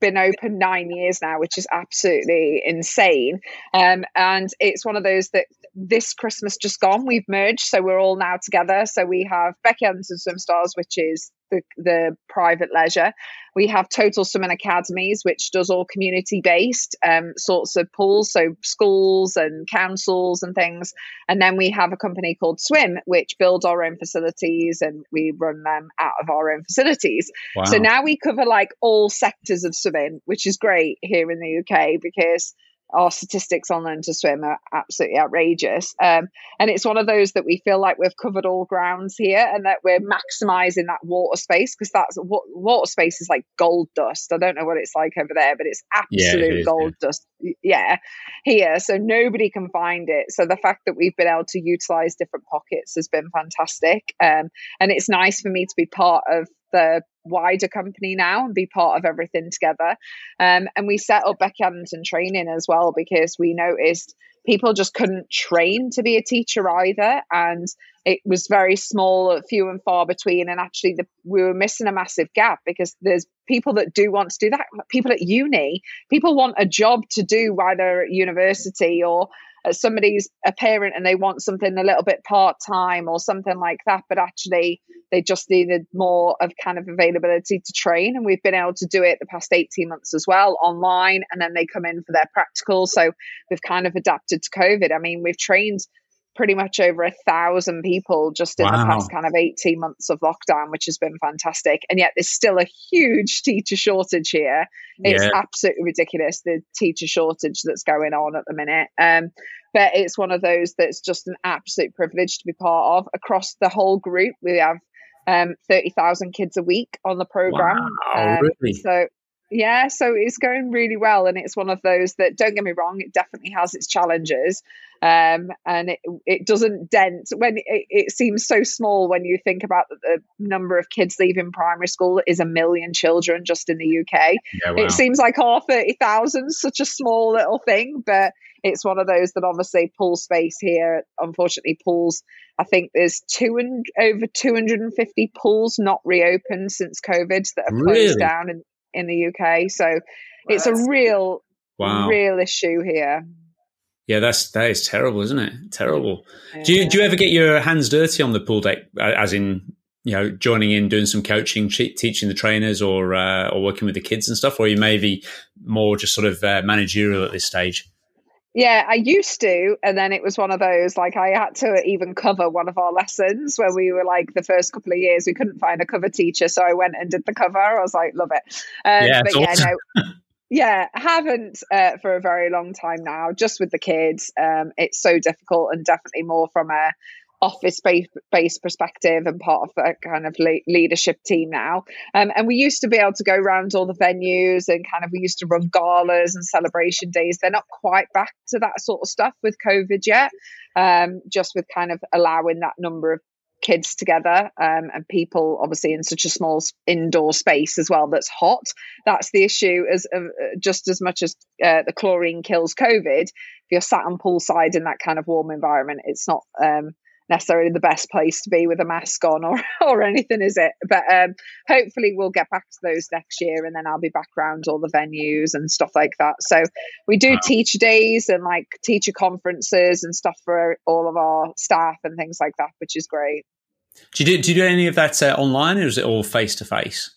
been open nine years now, which is absolutely insane. Um, and it's one of those that this Christmas just gone, we've merged. So we're all now together. So we have Becky Adlington Swim Stars, which is the, the private leisure. We have Total Swimming Academies, which does all community based um, sorts of pools, so schools and councils and things. And then we have a company called Swim, which builds our own facilities and we run them out of our own facilities. Wow. So now we cover like all sectors of swimming, which is great here in the UK because our statistics on learn to swim are absolutely outrageous. Um, and it's one of those that we feel like we've covered all grounds here and that we're maximizing that water space because that's what water space is like gold dust. I don't know what it's like over there, but it's absolute yeah, it gold yeah. dust. Yeah, here. So nobody can find it. So the fact that we've been able to utilize different pockets has been fantastic. Um, and it's nice for me to be part of the wider company now and be part of everything together. Um, and we set up Becky Adlington training as well because we noticed people just couldn't train to be a teacher either. And it was very small, few and far between. And actually, the, we were missing a massive gap because there's people that do want to do that. People at uni, people want a job to do while they're at university or Uh, somebody's a parent and they want something a little bit part time or something like that, but actually they just needed more of kind of availability to train. And we've been able to do it the past 18 months as well online. And then they come in for their practical. So we've kind of adapted to COVID. I mean, we've trained pretty much over a thousand people just in wow. the past kind of 18 months of lockdown, which has been fantastic. And yet there's still a huge teacher shortage here. It's yeah. absolutely ridiculous, the teacher shortage that's going on at the minute. Um, but it's one of those that's just an absolute privilege to be part of. Across the whole group, we have um, 30,000 kids a week on the program. Wow, um, really? So yeah, so it's going really well, and it's one of those that don't get me wrong, it definitely has its challenges, um, and it it doesn't dent when it, it, seems so small when you think about the number of kids leaving primary school is a million children just in the UK. Yeah, wow. It seems like our thirty thousand such a small little thing, but it's one of those that obviously pulls space here. Unfortunately, pulls. I think there's two and over 250 pools not reopened since COVID that have really? closed down in in the UK. So it's a real, wow. real issue here. Yeah, that's that is terrible, isn't it? Terrible. Yeah. Do you do you ever get your hands dirty on the pool deck, as in you know joining in, doing some coaching, teaching the trainers, or uh, or working with the kids and stuff, or you maybe more just sort of uh, managerial at this stage? Yeah, I used to, and then it was one of those like I had to even cover one of our lessons where we were like the first couple of years we couldn't find a cover teacher, so I went and did the cover. I was like, love it. Um, yeah, but yeah, awesome. no, yeah, haven't uh, for a very long time now. Just with the kids, um, it's so difficult, and definitely more from a office based perspective and part of a kind of leadership team now. Um, and we used to be able to go around all the venues and kind of we used to run galas and celebration days. They're not quite back to that sort of stuff with COVID yet, um, just with kind of allowing that number of kids together um, and people obviously in such a small indoor space as well that's hot that's the issue as uh, just as much as uh, the chlorine kills covid if you're sat on poolside in that kind of warm environment it's not um, necessarily the best place to be with a mask on or, or anything, is it? But um, hopefully we'll get back to those next year and then I'll be back around all the venues and stuff like that. So we do wow. teacher days and like teacher conferences and stuff for all of our staff and things like that, which is great. Do you do, do, you do any of that uh, online or is it all face to face?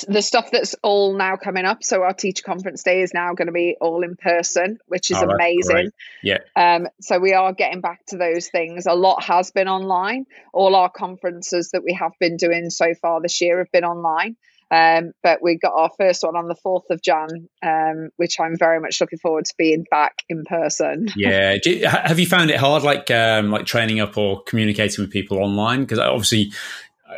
The stuff that's all now coming up. So our teacher conference day is now going to be all in person, which is oh, amazing. Yeah. Um, so we are getting back to those things. A lot has been online. All our conferences that we have been doing so far this year have been online. Um, but we got our first one on the 4th of Jan, um, which I'm very much looking forward to being back in person. yeah. You, have you found it hard, like um, like training up or communicating with people online? Because obviously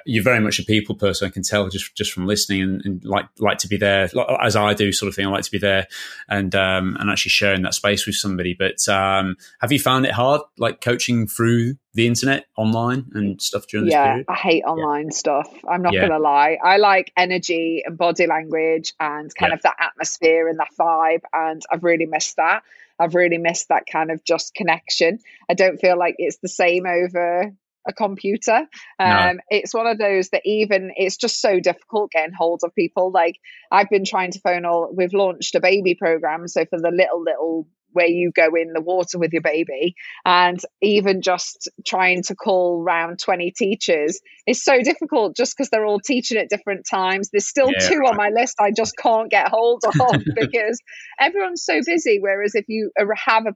you're very much a people person. I can tell just just from listening and, and, like like to be there as I do, sort of thing. I like to be there and um, and actually sharing that space with somebody. But um, have you found it hard, like coaching through the internet, online, and stuff during yeah, this period? I hate online yeah. stuff. I'm not yeah. gonna lie. I like energy and body language and kind yeah. of that atmosphere and that vibe, and I've really missed that. I've really missed that kind of just connection. I don't feel like it's the same over a computer. Um, no. It's one of those that even it's just so difficult getting hold of people. Like I've been trying to phone all. We've launched a baby program, so for the little little where you go in the water with your baby and even just trying to call round 20 teachers is so difficult just because they're all teaching at different times there's still yeah, two right. on my list i just can't get hold of because everyone's so busy whereas if you have a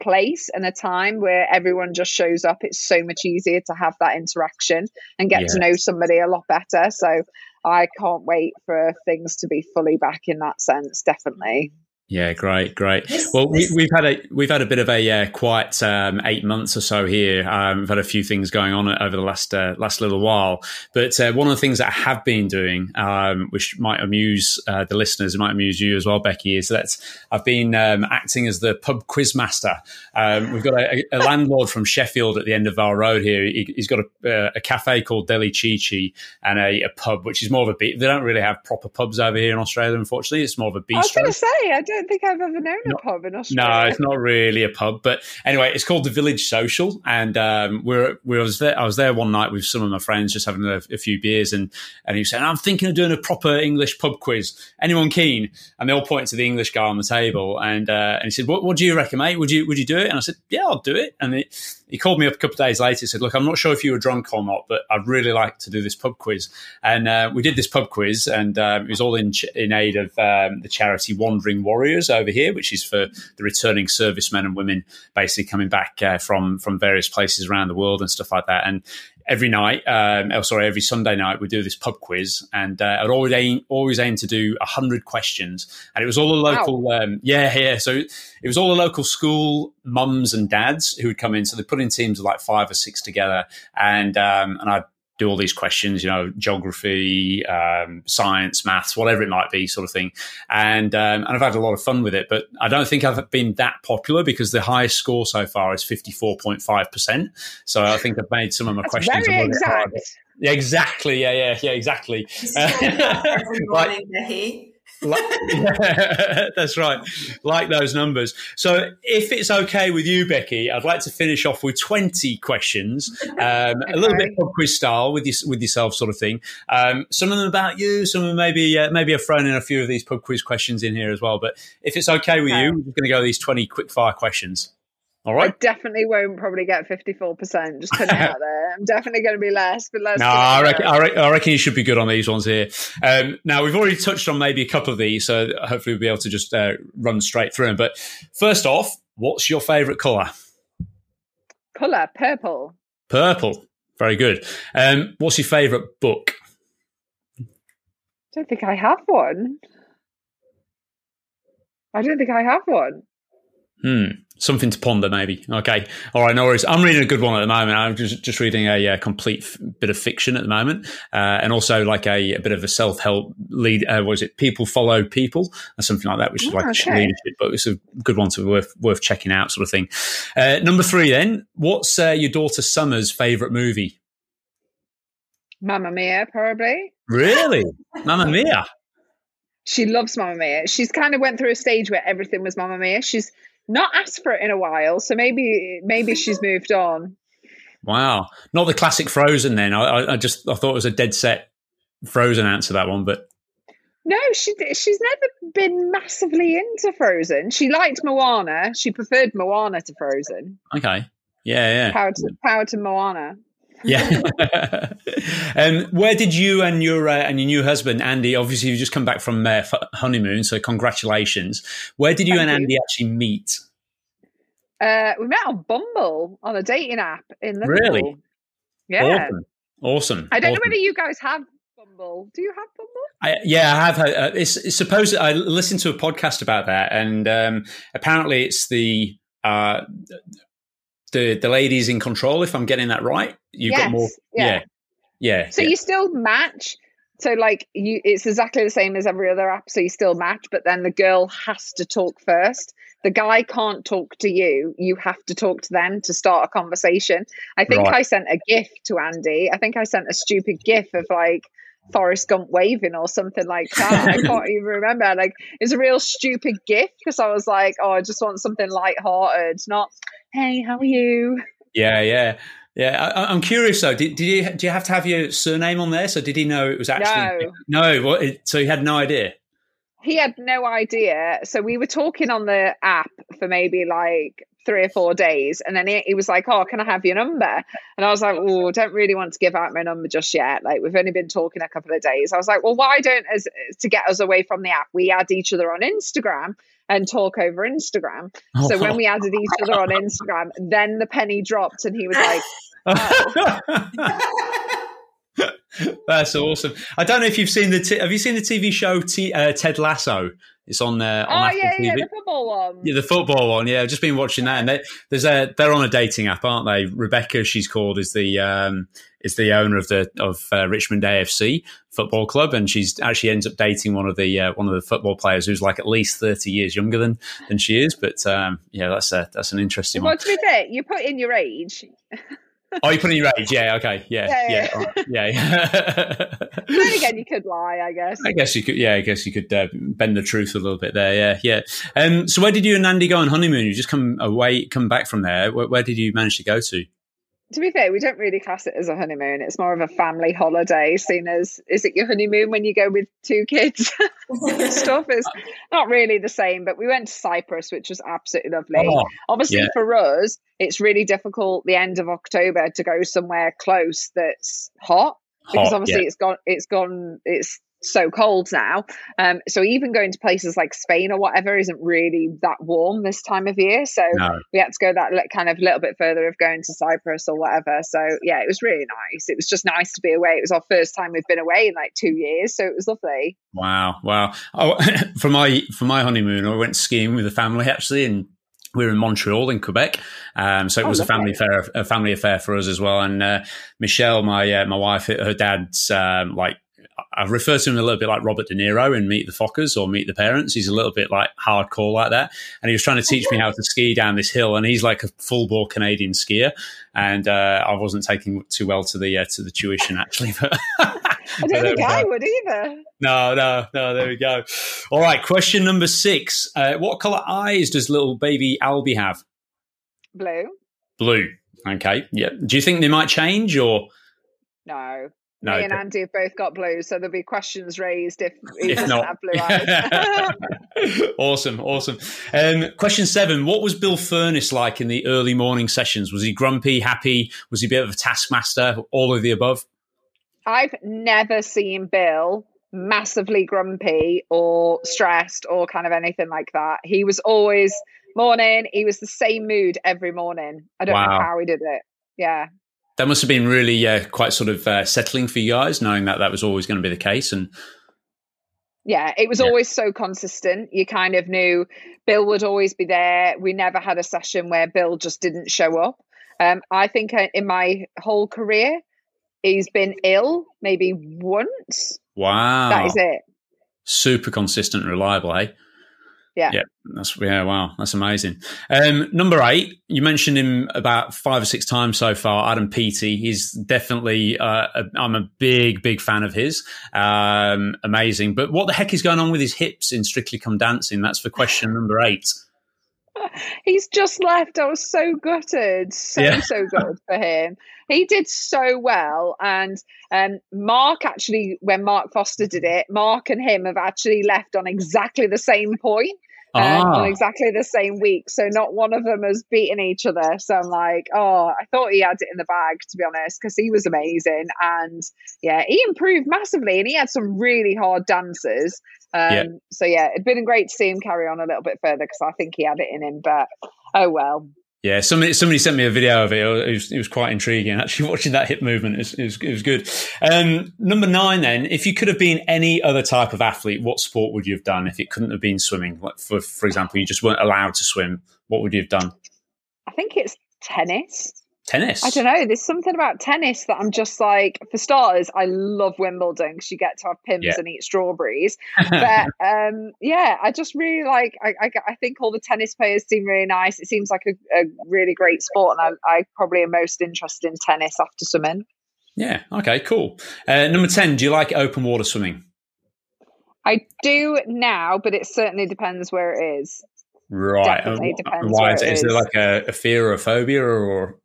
place and a time where everyone just shows up, it's so much easier to have that interaction and get yes. to know somebody a lot better. So I can't wait for things to be fully back in that sense, definitely. Yeah, great, great. Well, we, have had a we've had a bit of a uh, quiet um, eight months or so here. Um, we've had a few things going on over the last uh, last little while, but uh, one of the things that I have been doing, um, which might amuse uh, the listeners, it might amuse you as well, Becky, is that I've been um, acting as the pub quiz master. Um, we've got a, a, landlord from Sheffield at the end of our road here. He, has got a, uh, a, cafe called Deli Chi Chi and a, a, pub, which is more of a beat. They don't really have proper pubs over here in Australia, unfortunately. It's more of a bistro. I was going to say, I don't don't think I've ever known a pub in Australia. No, it's not really a pub. But anyway, it's called the Village Social, and um, we're we was there. I was there one night with some of my friends, just having a, a, few beers, and and he was saying, "I'm thinking of doing a proper English pub quiz. Anyone keen?" And they all pointed to the English guy on the table, and uh, and he said, "What, what do you reckon, mate? Would you would you do it?" And I said, "Yeah, I'll do it." And it, he called me up a couple of days later. And said, "Look, I'm not sure if you were drunk or not, but I'd really like to do this pub quiz." And uh, we did this pub quiz, and um, it was all in ch- in aid of um, the charity Wandering Warriors over here, which is for the returning servicemen and women, basically coming back uh, from from various places around the world and stuff like that. And every night, um, oh, sorry, every Sunday night, we do this pub quiz, and uh, I'd always aim, always aim to do hundred questions, and it was all the local, wow. um, yeah, yeah. So it was all the local school mums and dads who would come in. So they put in teams of like five or six together, and um, and I do all these questions, you know, geography, um, science, maths, whatever it might be, sort of thing. And um, and I've had a lot of fun with it. But I don't think I've been that popular because the highest score so far is fifty four point five percent. So I think I've made some of my That's questions very exact. Yeah, exactly. Yeah, yeah, yeah, exactly. Morning, like, yeah, that's right. Like those numbers. So, if it's okay with you, Becky, I'd like to finish off with 20 questions, um, okay. a little bit pub quiz style with, you, with yourself, sort of thing. Um, some of them about you, some of them maybe, uh, maybe I've thrown in a few of these pub quiz questions in here as well. But if it's okay with okay. you, we're going to go these 20 quick fire questions. All right. I definitely won't probably get 54%. Just putting it out there. I'm definitely going to be less, but let's. No, I reckon, I reckon, I, reckon, you should be good on these ones here. Um, now, we've already touched on maybe a couple of these, so hopefully we'll be able to just uh, run straight through them. But first off, what's your favourite colour? Colour, purple. Purple. Very good. Um, what's your favourite book? I don't think I have one. I don't think I have one. Hmm. Something to ponder, maybe. Okay. All right. No worries. I'm reading a good one at the moment. I'm just, just reading a, a complete f- bit of fiction at the moment, uh, and also like a, a, bit of a self help lead. Uh, was it People Follow People or something like that, which is like okay. leadership, but it's a good one to worth worth checking out, sort of thing. Uh, number three, then. What's uh, your daughter Summer's favorite movie? Mamma Mia, probably. Really, Mamma Mia. She loves Mamma Mia. She's kind of went through a stage where everything was Mamma Mia. She's not asked for it in a while, so maybe maybe she's moved on. Wow, not the classic Frozen. Then I, I just I thought it was a dead set Frozen answer that one, but no, she she's never been massively into Frozen. She liked Moana. She preferred Moana to Frozen. Okay, yeah, yeah. Power to power to Moana. Yeah. um, where did you and your uh, and your new husband Andy? Obviously, you've just come back from uh, honeymoon, so congratulations. Where did you Thank and Andy you. actually meet? Uh, we met on Bumble on a dating app in Liverpool. Really? Yeah. Awesome. awesome. I don't awesome. know whether you guys have Bumble. Do you have Bumble? I, yeah, I have. Uh, it's, it's supposed. I listened to a podcast about that, and um, apparently, it's the uh, the the ladies in control. If I'm getting that right, you've yes, got more. Yeah, yeah. yeah so yeah. you still match. So like you, it's exactly the same as every other app. So you still match, but then the girl has to talk first. The guy can't talk to you. You have to talk to them to start a conversation. I think right. I sent a GIF to Andy. I think I sent a stupid GIF of like Forrest Gump waving or something like that. I can't even remember. Like it's a real stupid gift because I was like, oh, I just want something light-hearted, not hey, how are you? Yeah, yeah. Yeah, I, am curious though. Did, did you do you have to have your surname on there? So did he know it was actually no? No, what, so he had no idea. He had no idea. So we were talking on the app for maybe like three or four days, and then he, he was like, "Oh, can I have your number?" And I was like, "Oh, don't really want to give out my number just yet. Like we've only been talking a couple of days." I was like, "Well, why don't as to get us away from the app, we add each other on Instagram?" and talk over Instagram. So when we added each other on Instagram, then the penny dropped and he was like, oh. That's awesome. I don't know if you've seen the. T- have you seen the TV show T- uh, Ted Lasso? It's on uh, on oh yeah, TV. yeah, the football one. Yeah, the football one. Yeah, I've just been watching that, and they, there's a they're on a dating app, aren't they? Rebecca, she's called, is the um, is the owner of the of uh, Richmond AFC football club, and she's actually ends up dating one of the uh, one of the football players who's like at least thirty years younger than than she is. But um, yeah, that's a that's an interesting well, one. to be fair, you put in your age. oh, you put in your age? Yeah, okay, yeah, yeah, yeah. yeah. yeah. then again, you could lie, I guess. I guess you could. Yeah, I guess you could uh, bend the truth a little bit there. Yeah, yeah. Um, so, where did you and Andy go on honeymoon? You just come away, come back from there. Where, where did you manage to go to? To be fair, we don't really class it as a honeymoon. It's more of a family holiday, seen as is it your honeymoon when you go with two kids? stuff is not really the same, but we went to Cyprus, which was absolutely lovely. Oh, Obviously, yeah. for us, it's really difficult the end of October to go somewhere close that's hot because hot, obviously yeah. it's gone, it's gone, it's so cold now. Um, so even going to places like Spain or whatever isn't really that warm this time of year. So no. we had to go that kind of little bit further of going to Cyprus or whatever. So yeah, it was really nice. It was just nice to be away. It was our first time we've been away in like two years, so it was lovely. Wow, wow! Oh, for my for my honeymoon, I went skiing with the family actually, and we were in Montreal in Quebec, um, so it oh, was a family affair, a family affair for us as well. And uh, Michelle, my uh, my wife, her dad's um, like I refer to him a little bit like Robert De Niro in Meet the Fockers or Meet the Parents. He's a little bit like hardcore like that. And he was trying to teach me how to ski down this hill. And he's like a full bore Canadian skier. And uh, I wasn't taking too well to the uh, to the tuition actually. But I don't think I would either. No, no, no. There we go. All right. Question number six. Uh, what color eyes does little baby Albie have? Blue. Blue. Okay. Yeah. Do you think they might change or? No. No, Me and Andy have both got blue, so there'll be questions raised if he if doesn't not. have blue eyes. awesome, awesome. Um, question seven: What was Bill Furniss like in the early morning sessions? Was he grumpy, happy? Was he a bit of a taskmaster? All of the above. I've never seen Bill massively grumpy or stressed or kind of anything like that. He was always morning. He was the same mood every morning. I don't wow. know how he did it. Yeah that must have been really uh, quite sort of uh, settling for you guys, knowing that that was always going to be the case. And yeah, it was yeah. always so consistent. You kind of knew Bill would always be there. We never had a session where Bill just didn't show up. Um, I think uh, in my whole career, he's been ill maybe once. Wow, that is it. Super consistent, reliable, eh? Yeah. Yeah. That's yeah, wow, that's amazing. Um, number eight, you mentioned him about five or six times so far. Adam Peaty, he's definitely. Uh, a, I'm a big, big fan of his. Um, amazing, but what the heck is going on with his hips in Strictly Come Dancing? That's for question number eight. He's just left. I was so gutted. So, yeah. so good for him. He did so well. And um, Mark actually, when Mark Foster did it, Mark and him have actually left on exactly the same point. Um, ah. on exactly the same week. So not one of them has beaten each other. So I'm like, oh, I thought he had it in the bag, to be honest, because he was amazing. And yeah, he improved massively and he had some really hard dances. Um, yeah. So yeah, it'd been great to see him carry on a little bit further because I think he had it in him. But oh well. Yeah, somebody somebody sent me a video of it. It was, it was quite intriguing. Actually, watching that hip movement is it was, it was good. Um, number nine, then, if you could have been any other type of athlete, what sport would you have done? If it couldn't have been swimming, like for for example, you just weren't allowed to swim, what would you have done? I think it's tennis. Tennis. I don't know. There's something about tennis that I'm just like, for starters, I love Wimbledon because you get to have Pimm's yeah. and eat strawberries. But um, yeah, I just really like, I, I, I, think all the tennis players seem really nice. It seems like a, a really great sport. And I, I, probably am most interested in tennis after swimming. Yeah. Okay, cool. Uh, number 10, do you like open water swimming? I do now, but it certainly depends where it is. Right. Definitely depends Why is, it is. is there like a, a fear or a phobia or?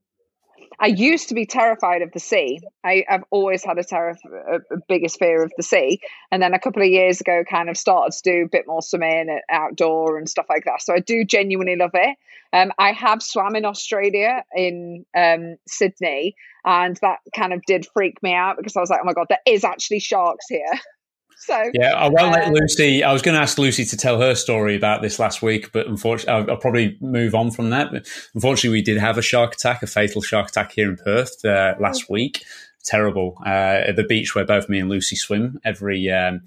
I used to be terrified of the sea. I, have always had a, terror, a, a biggest fear of the sea, and then a couple of years ago, kind of started to do a bit more swimming outdoor and stuff like that. So I do genuinely love it. Um, I have swam in Australia in um, Sydney, and that kind of did freak me out because I was like, "Oh my god, there is actually sharks here." So yeah, I won't let um, Lucy. I was going to ask Lucy to tell her story about this last week, but unfortunately, I'll, I'll, probably move on from that. But unfortunately, we did have a shark attack, a fatal shark attack here in Perth uh, last oh. week. Terrible uh, at the beach where both me and Lucy swim every. Um,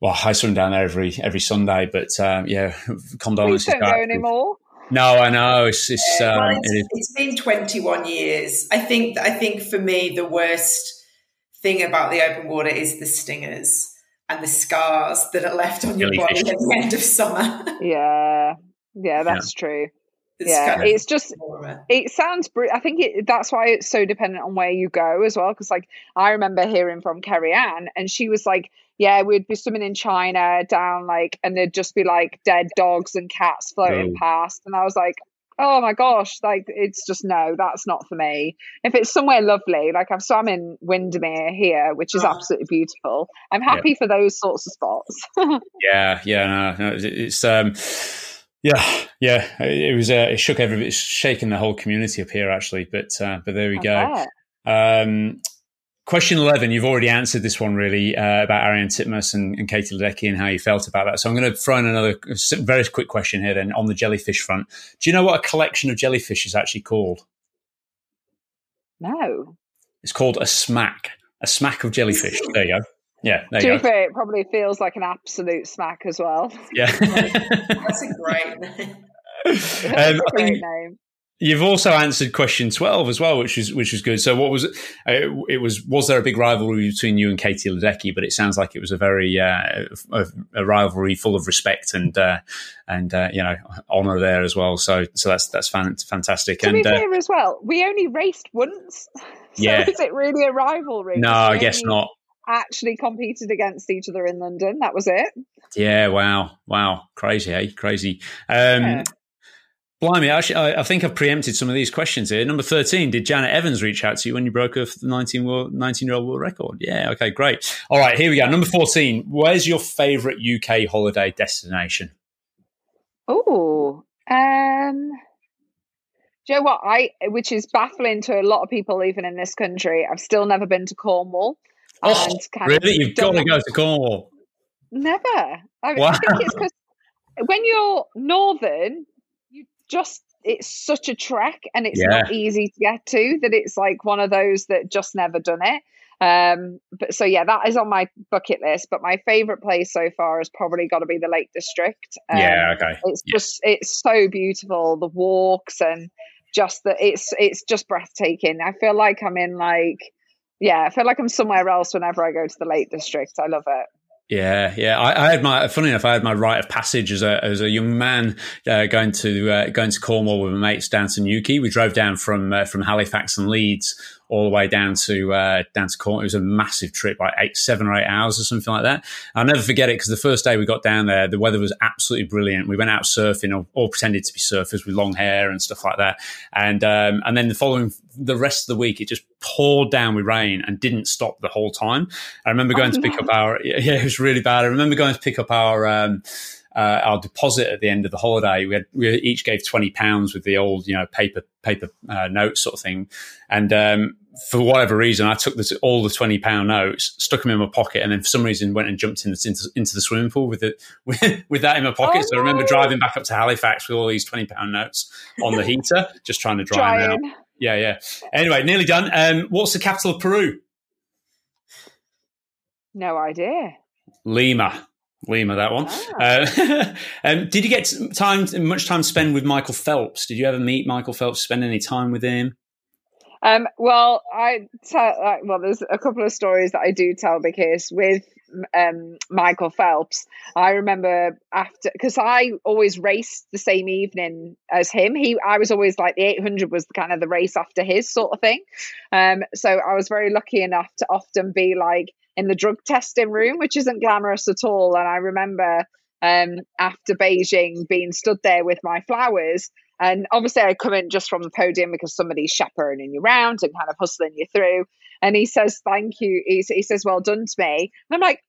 well, I swim down there every every Sunday, but um, yeah, condolences. Please don't go anymore. No, I know it's it's, um, well, it's, it's been 21 years. I think I think for me the worst thing about the open water is the stingers and the scars that are left on your body at the end of summer. Yeah, yeah, that's yeah. true. It's yeah, kind of it's just it sounds. Br- I think it, that's why it's so dependent on where you go as well. Because like I remember hearing from Keri-anne, and she was like, "Yeah, we'd be swimming in China down like, and there'd just be like dead dogs and cats floating oh. past." And I was like, "Oh my gosh!" Like it's just no, that's not for me. If it's somewhere lovely, like I've swum in Windermere here, which is oh. absolutely beautiful. I'm happy yeah. for those sorts of spots. yeah, yeah, no, no it's um yeah, yeah, it was. Uh, it shook everybody. It's shaking the whole community up here, actually. But uh, but there we go. Um, question eleven. You've already answered this one, really, uh, about Ariarne Titmus and, and, Katie Ledecky and how you felt about that. So I'm going to throw in another very quick question here. Then on the jellyfish front, do you know what a collection of jellyfish is actually called? No. It's called a smack. A smack of jellyfish. There you go. Yeah, to be fair, it probably feels like an absolute smack as well. Yeah, that's a great name. Um, a great name. You've also answered question twelve as well, which is which is good. So, what was it? Uh, it was was there a big rivalry between you and Katie Ledecky? But it sounds like it was a very uh, a, a, rivalry full of respect and uh, and uh, you know honor there as well. So so that's that's fan- fantastic. To and, be uh, fair as well, we only raced once. So yeah, is it really a rivalry? No, I guess not actually competed against each other in London. That was it. Yeah, wow, wow, crazy, hey, crazy. Um, yeah. Blimey, actually, I, I, think I've preempted some of these questions here. Number 13, did Janet Evans reach out to you when you broke a 19, world, 19 year old world record? Yeah, okay, great. All right, here we go. Number 14, where's your favourite UK holiday destination? Oh, um, do you know what? I, which is baffling to a lot of people, even in this country, I've still never been to Cornwall. Oh, really? You've got to go to Cornwall. Never. I, wow. I think it's because when you're northern, just it's such a trek and it's yeah. not easy to get to that it's like one of those that just never done it. Um, but so yeah, that is on my bucket list. But my favorite place so far has probably got to be the Lake District. Um, yeah, okay. It's yeah. just it's so beautiful. The walks and just that it's it's just breathtaking. I feel like I'm in like yeah, I feel like I'm somewhere else whenever I go to the Lake District. I love it. Yeah, yeah. I, I, had my funny enough. I had my rite of passage as a as a young man uh, going to uh, going to Cornwall with my mates down to Newquay. We drove down from uh, from Halifax and Leeds all the way down to uh, down to Cornwall. It was a massive trip, like eight, seven or eight hours or something like that. I'll never forget it because the first day we got down there, the weather was absolutely brilliant. We went out surfing, all, all pretended to be surfers with long hair and stuff like that. And um, and then the following, the rest of the week, it just poured down with rain and didn't stop the whole time. I remember going oh, to pick up our yeah, it was really bad. I remember going to pick up our. Um, uh, our deposit at the end of the holiday. We had we each gave twenty pounds with the old you know paper paper uh, note sort of thing, and um, for whatever reason, I took this, all the twenty pound notes, stuck them in my pocket, and then for some reason went and jumped in the, into, into the swimming pool with it with, with that in my pocket. Oh, so I remember driving back up to Halifax with all these twenty pound notes on the heater, just trying to dry them out. Yeah, yeah. Anyway, nearly done. Um, what's the capital of Peru? No idea. Lima. Lima, that one. Ah. Uh, um, did you get time, much time to spend with Michael Phelps? Did you ever meet Michael Phelps? Spend any time with him? Um, well, I tell uh, well, there's a couple of stories that I do tell because with um, Michael Phelps, I remember after because I always raced the same evening as him. He, I was always like the 800 was kind of the race after his sort of thing. Um, so I was very lucky enough to often be like in the drug testing room, which isn't glamorous at all. And I remember um, after Beijing being stood there with my flowers and obviously, I come in just from the podium because somebody's chaperoning you around and kind of hustling you through. And he says, Thank you. He, he says, Well done to me. And I'm like,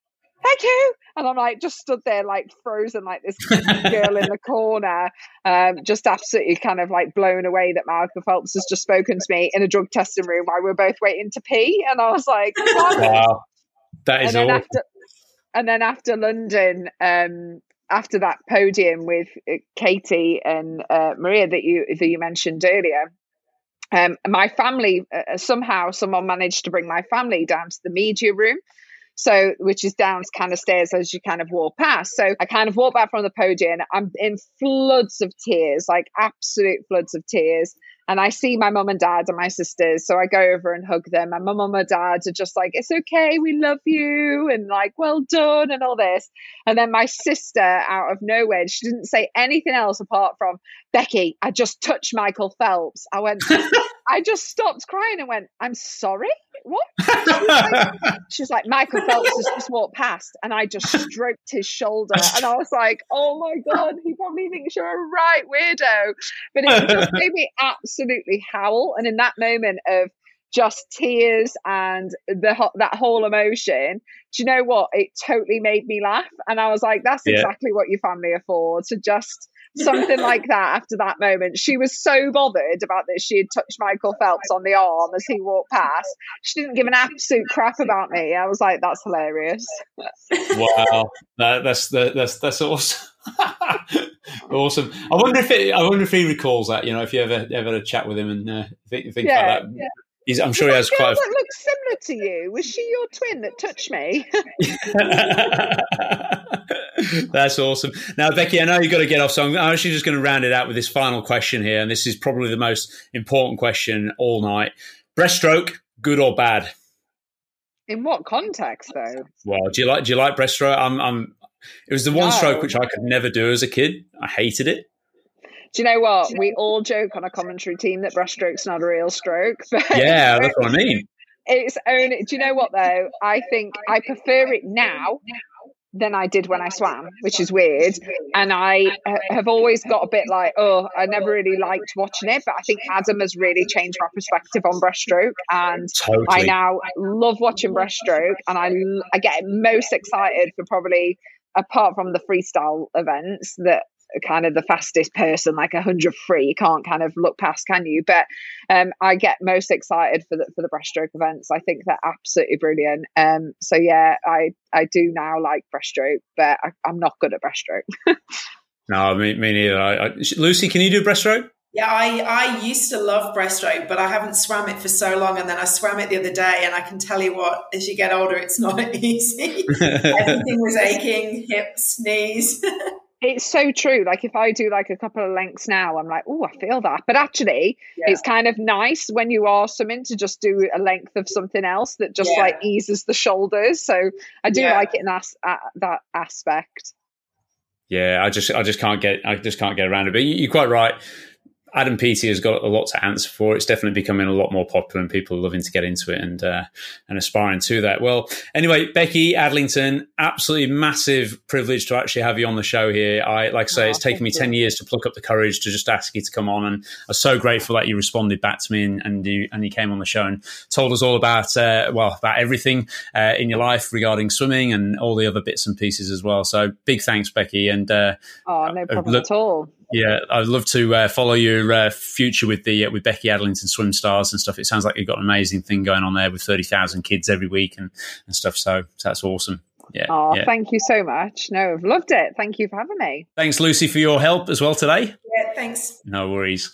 Thank you. And I'm like, just stood there, like frozen, like this girl in the corner, um, just absolutely kind of like blown away that Michael Phelps has just spoken to me in a drug testing room while we are both waiting to pee. And I was like, Wow. That is and then, after, and then after London, um, after that podium with uh, Katie and uh, Mireia that you that you mentioned earlier, um, my family uh, uh, somehow someone managed to bring my family down to the media room. So, which is down kind of stairs as you kind of walk past. So I kind of walk back from the podium. I'm in floods of tears, like absolute floods of tears and I see my mum and dad and my sisters. So I go over and hug them. And my mum and dad are just like, it's okay, we love you, and like, well done, and all this. And then my sister, out of nowhere, she didn't say anything else apart from, Becky, I just touched Michael Phelps. I went, I just stopped crying and went, I'm sorry? What? She was, like, she like, Michael Phelps has just walked past and I just stroked his shoulder. And I was like, oh my God, he probably thinks you're a right weirdo. But it just made me absolutely howl. And in that moment of just tears and the that whole emotion, do you know what? It totally made me laugh. And I was like, that's yeah. exactly what your family are for to just something like that after that moment. She was so bothered about this. She had touched Michael Phelps on the arm as he walked past. She didn't give an absolute crap about me. I was like, that's hilarious. wow, that, that's that's that's awesome. awesome. I wonder if it, I wonder if he recalls that. You know, if you ever ever had a chat with him and uh, think, think yeah, about that. Yeah. He's, I'm sure he has quite. A... That looks similar to you. Was she your twin that touched me? That's awesome. Now, Becky, I know you've got to get off, so I'm actually just going to round it out with this final question here, and this is probably the most important question all night: breaststroke, good or bad? In what context, though? Well, do you like do you like breaststroke? I'm, I'm. It was the one no. stroke which I could never do as a kid. I hated it. Do you know what? We all joke on a commentary team that breaststroke's not a real stroke. But yeah, that's what I mean. It's only. Do you know what though? I think I prefer it now than I did when I swam, which is weird. And I have always got a bit like, oh, I never really liked watching it, but I think Adam has really changed my perspective on breaststroke, and totally. I now love watching breaststroke, and I I get most excited for probably apart from the freestyle events that kind of the fastest person, like a hundred free. You can't kind of look past, can you? But um, I get most excited for the for the breaststroke events. I think they're absolutely brilliant. Um, so yeah, I I do now like breaststroke, but I, am not good at breaststroke. no, me, me neither. I, I, Lucy, can you do breaststroke? Yeah, I, I used to love breaststroke, but I haven't swam it for so long. And then I swam it the other day, and I can tell you what, as you get older, it's not easy. Everything was aching, hips, knees. It's so true. Like if I do like a couple of lengths now, I'm like, oh, I feel that. But actually, yeah. it's kind of nice when you are swimming to just do a length of something else that just yeah. like eases the shoulders. So I do yeah. like it in as- uh, that aspect. Yeah, I just I just can't get I just can't get around it. But you're quite right. Adam Peaty has got a lot to answer for. It's definitely becoming a lot more popular and people are loving to get into it and uh, and aspiring to that. Well, anyway, Becky Adlington, absolutely massive privilege to actually have you on the show here. I like I say, oh, it's taken me you. ten years to pluck up the courage to just ask you to come on, and I'm so grateful that you responded back to me and, and you and you came on the show and told us all about uh, well about everything uh, in your life regarding swimming and all the other bits and pieces as well. So big thanks, Becky, and uh, oh no problem look, at all. Yeah, I'd love to uh, follow your uh, future with the uh, with Becky Adlington Swim Stars and stuff. It sounds like you've got an amazing thing going on there with thirty thousand kids every week and, and stuff. So, so that's awesome. Yeah. Oh, yeah. thank you so much. No, I've loved it. Thank you for having me. Thanks, Lucy, for your help as well today. Yeah, thanks. No worries.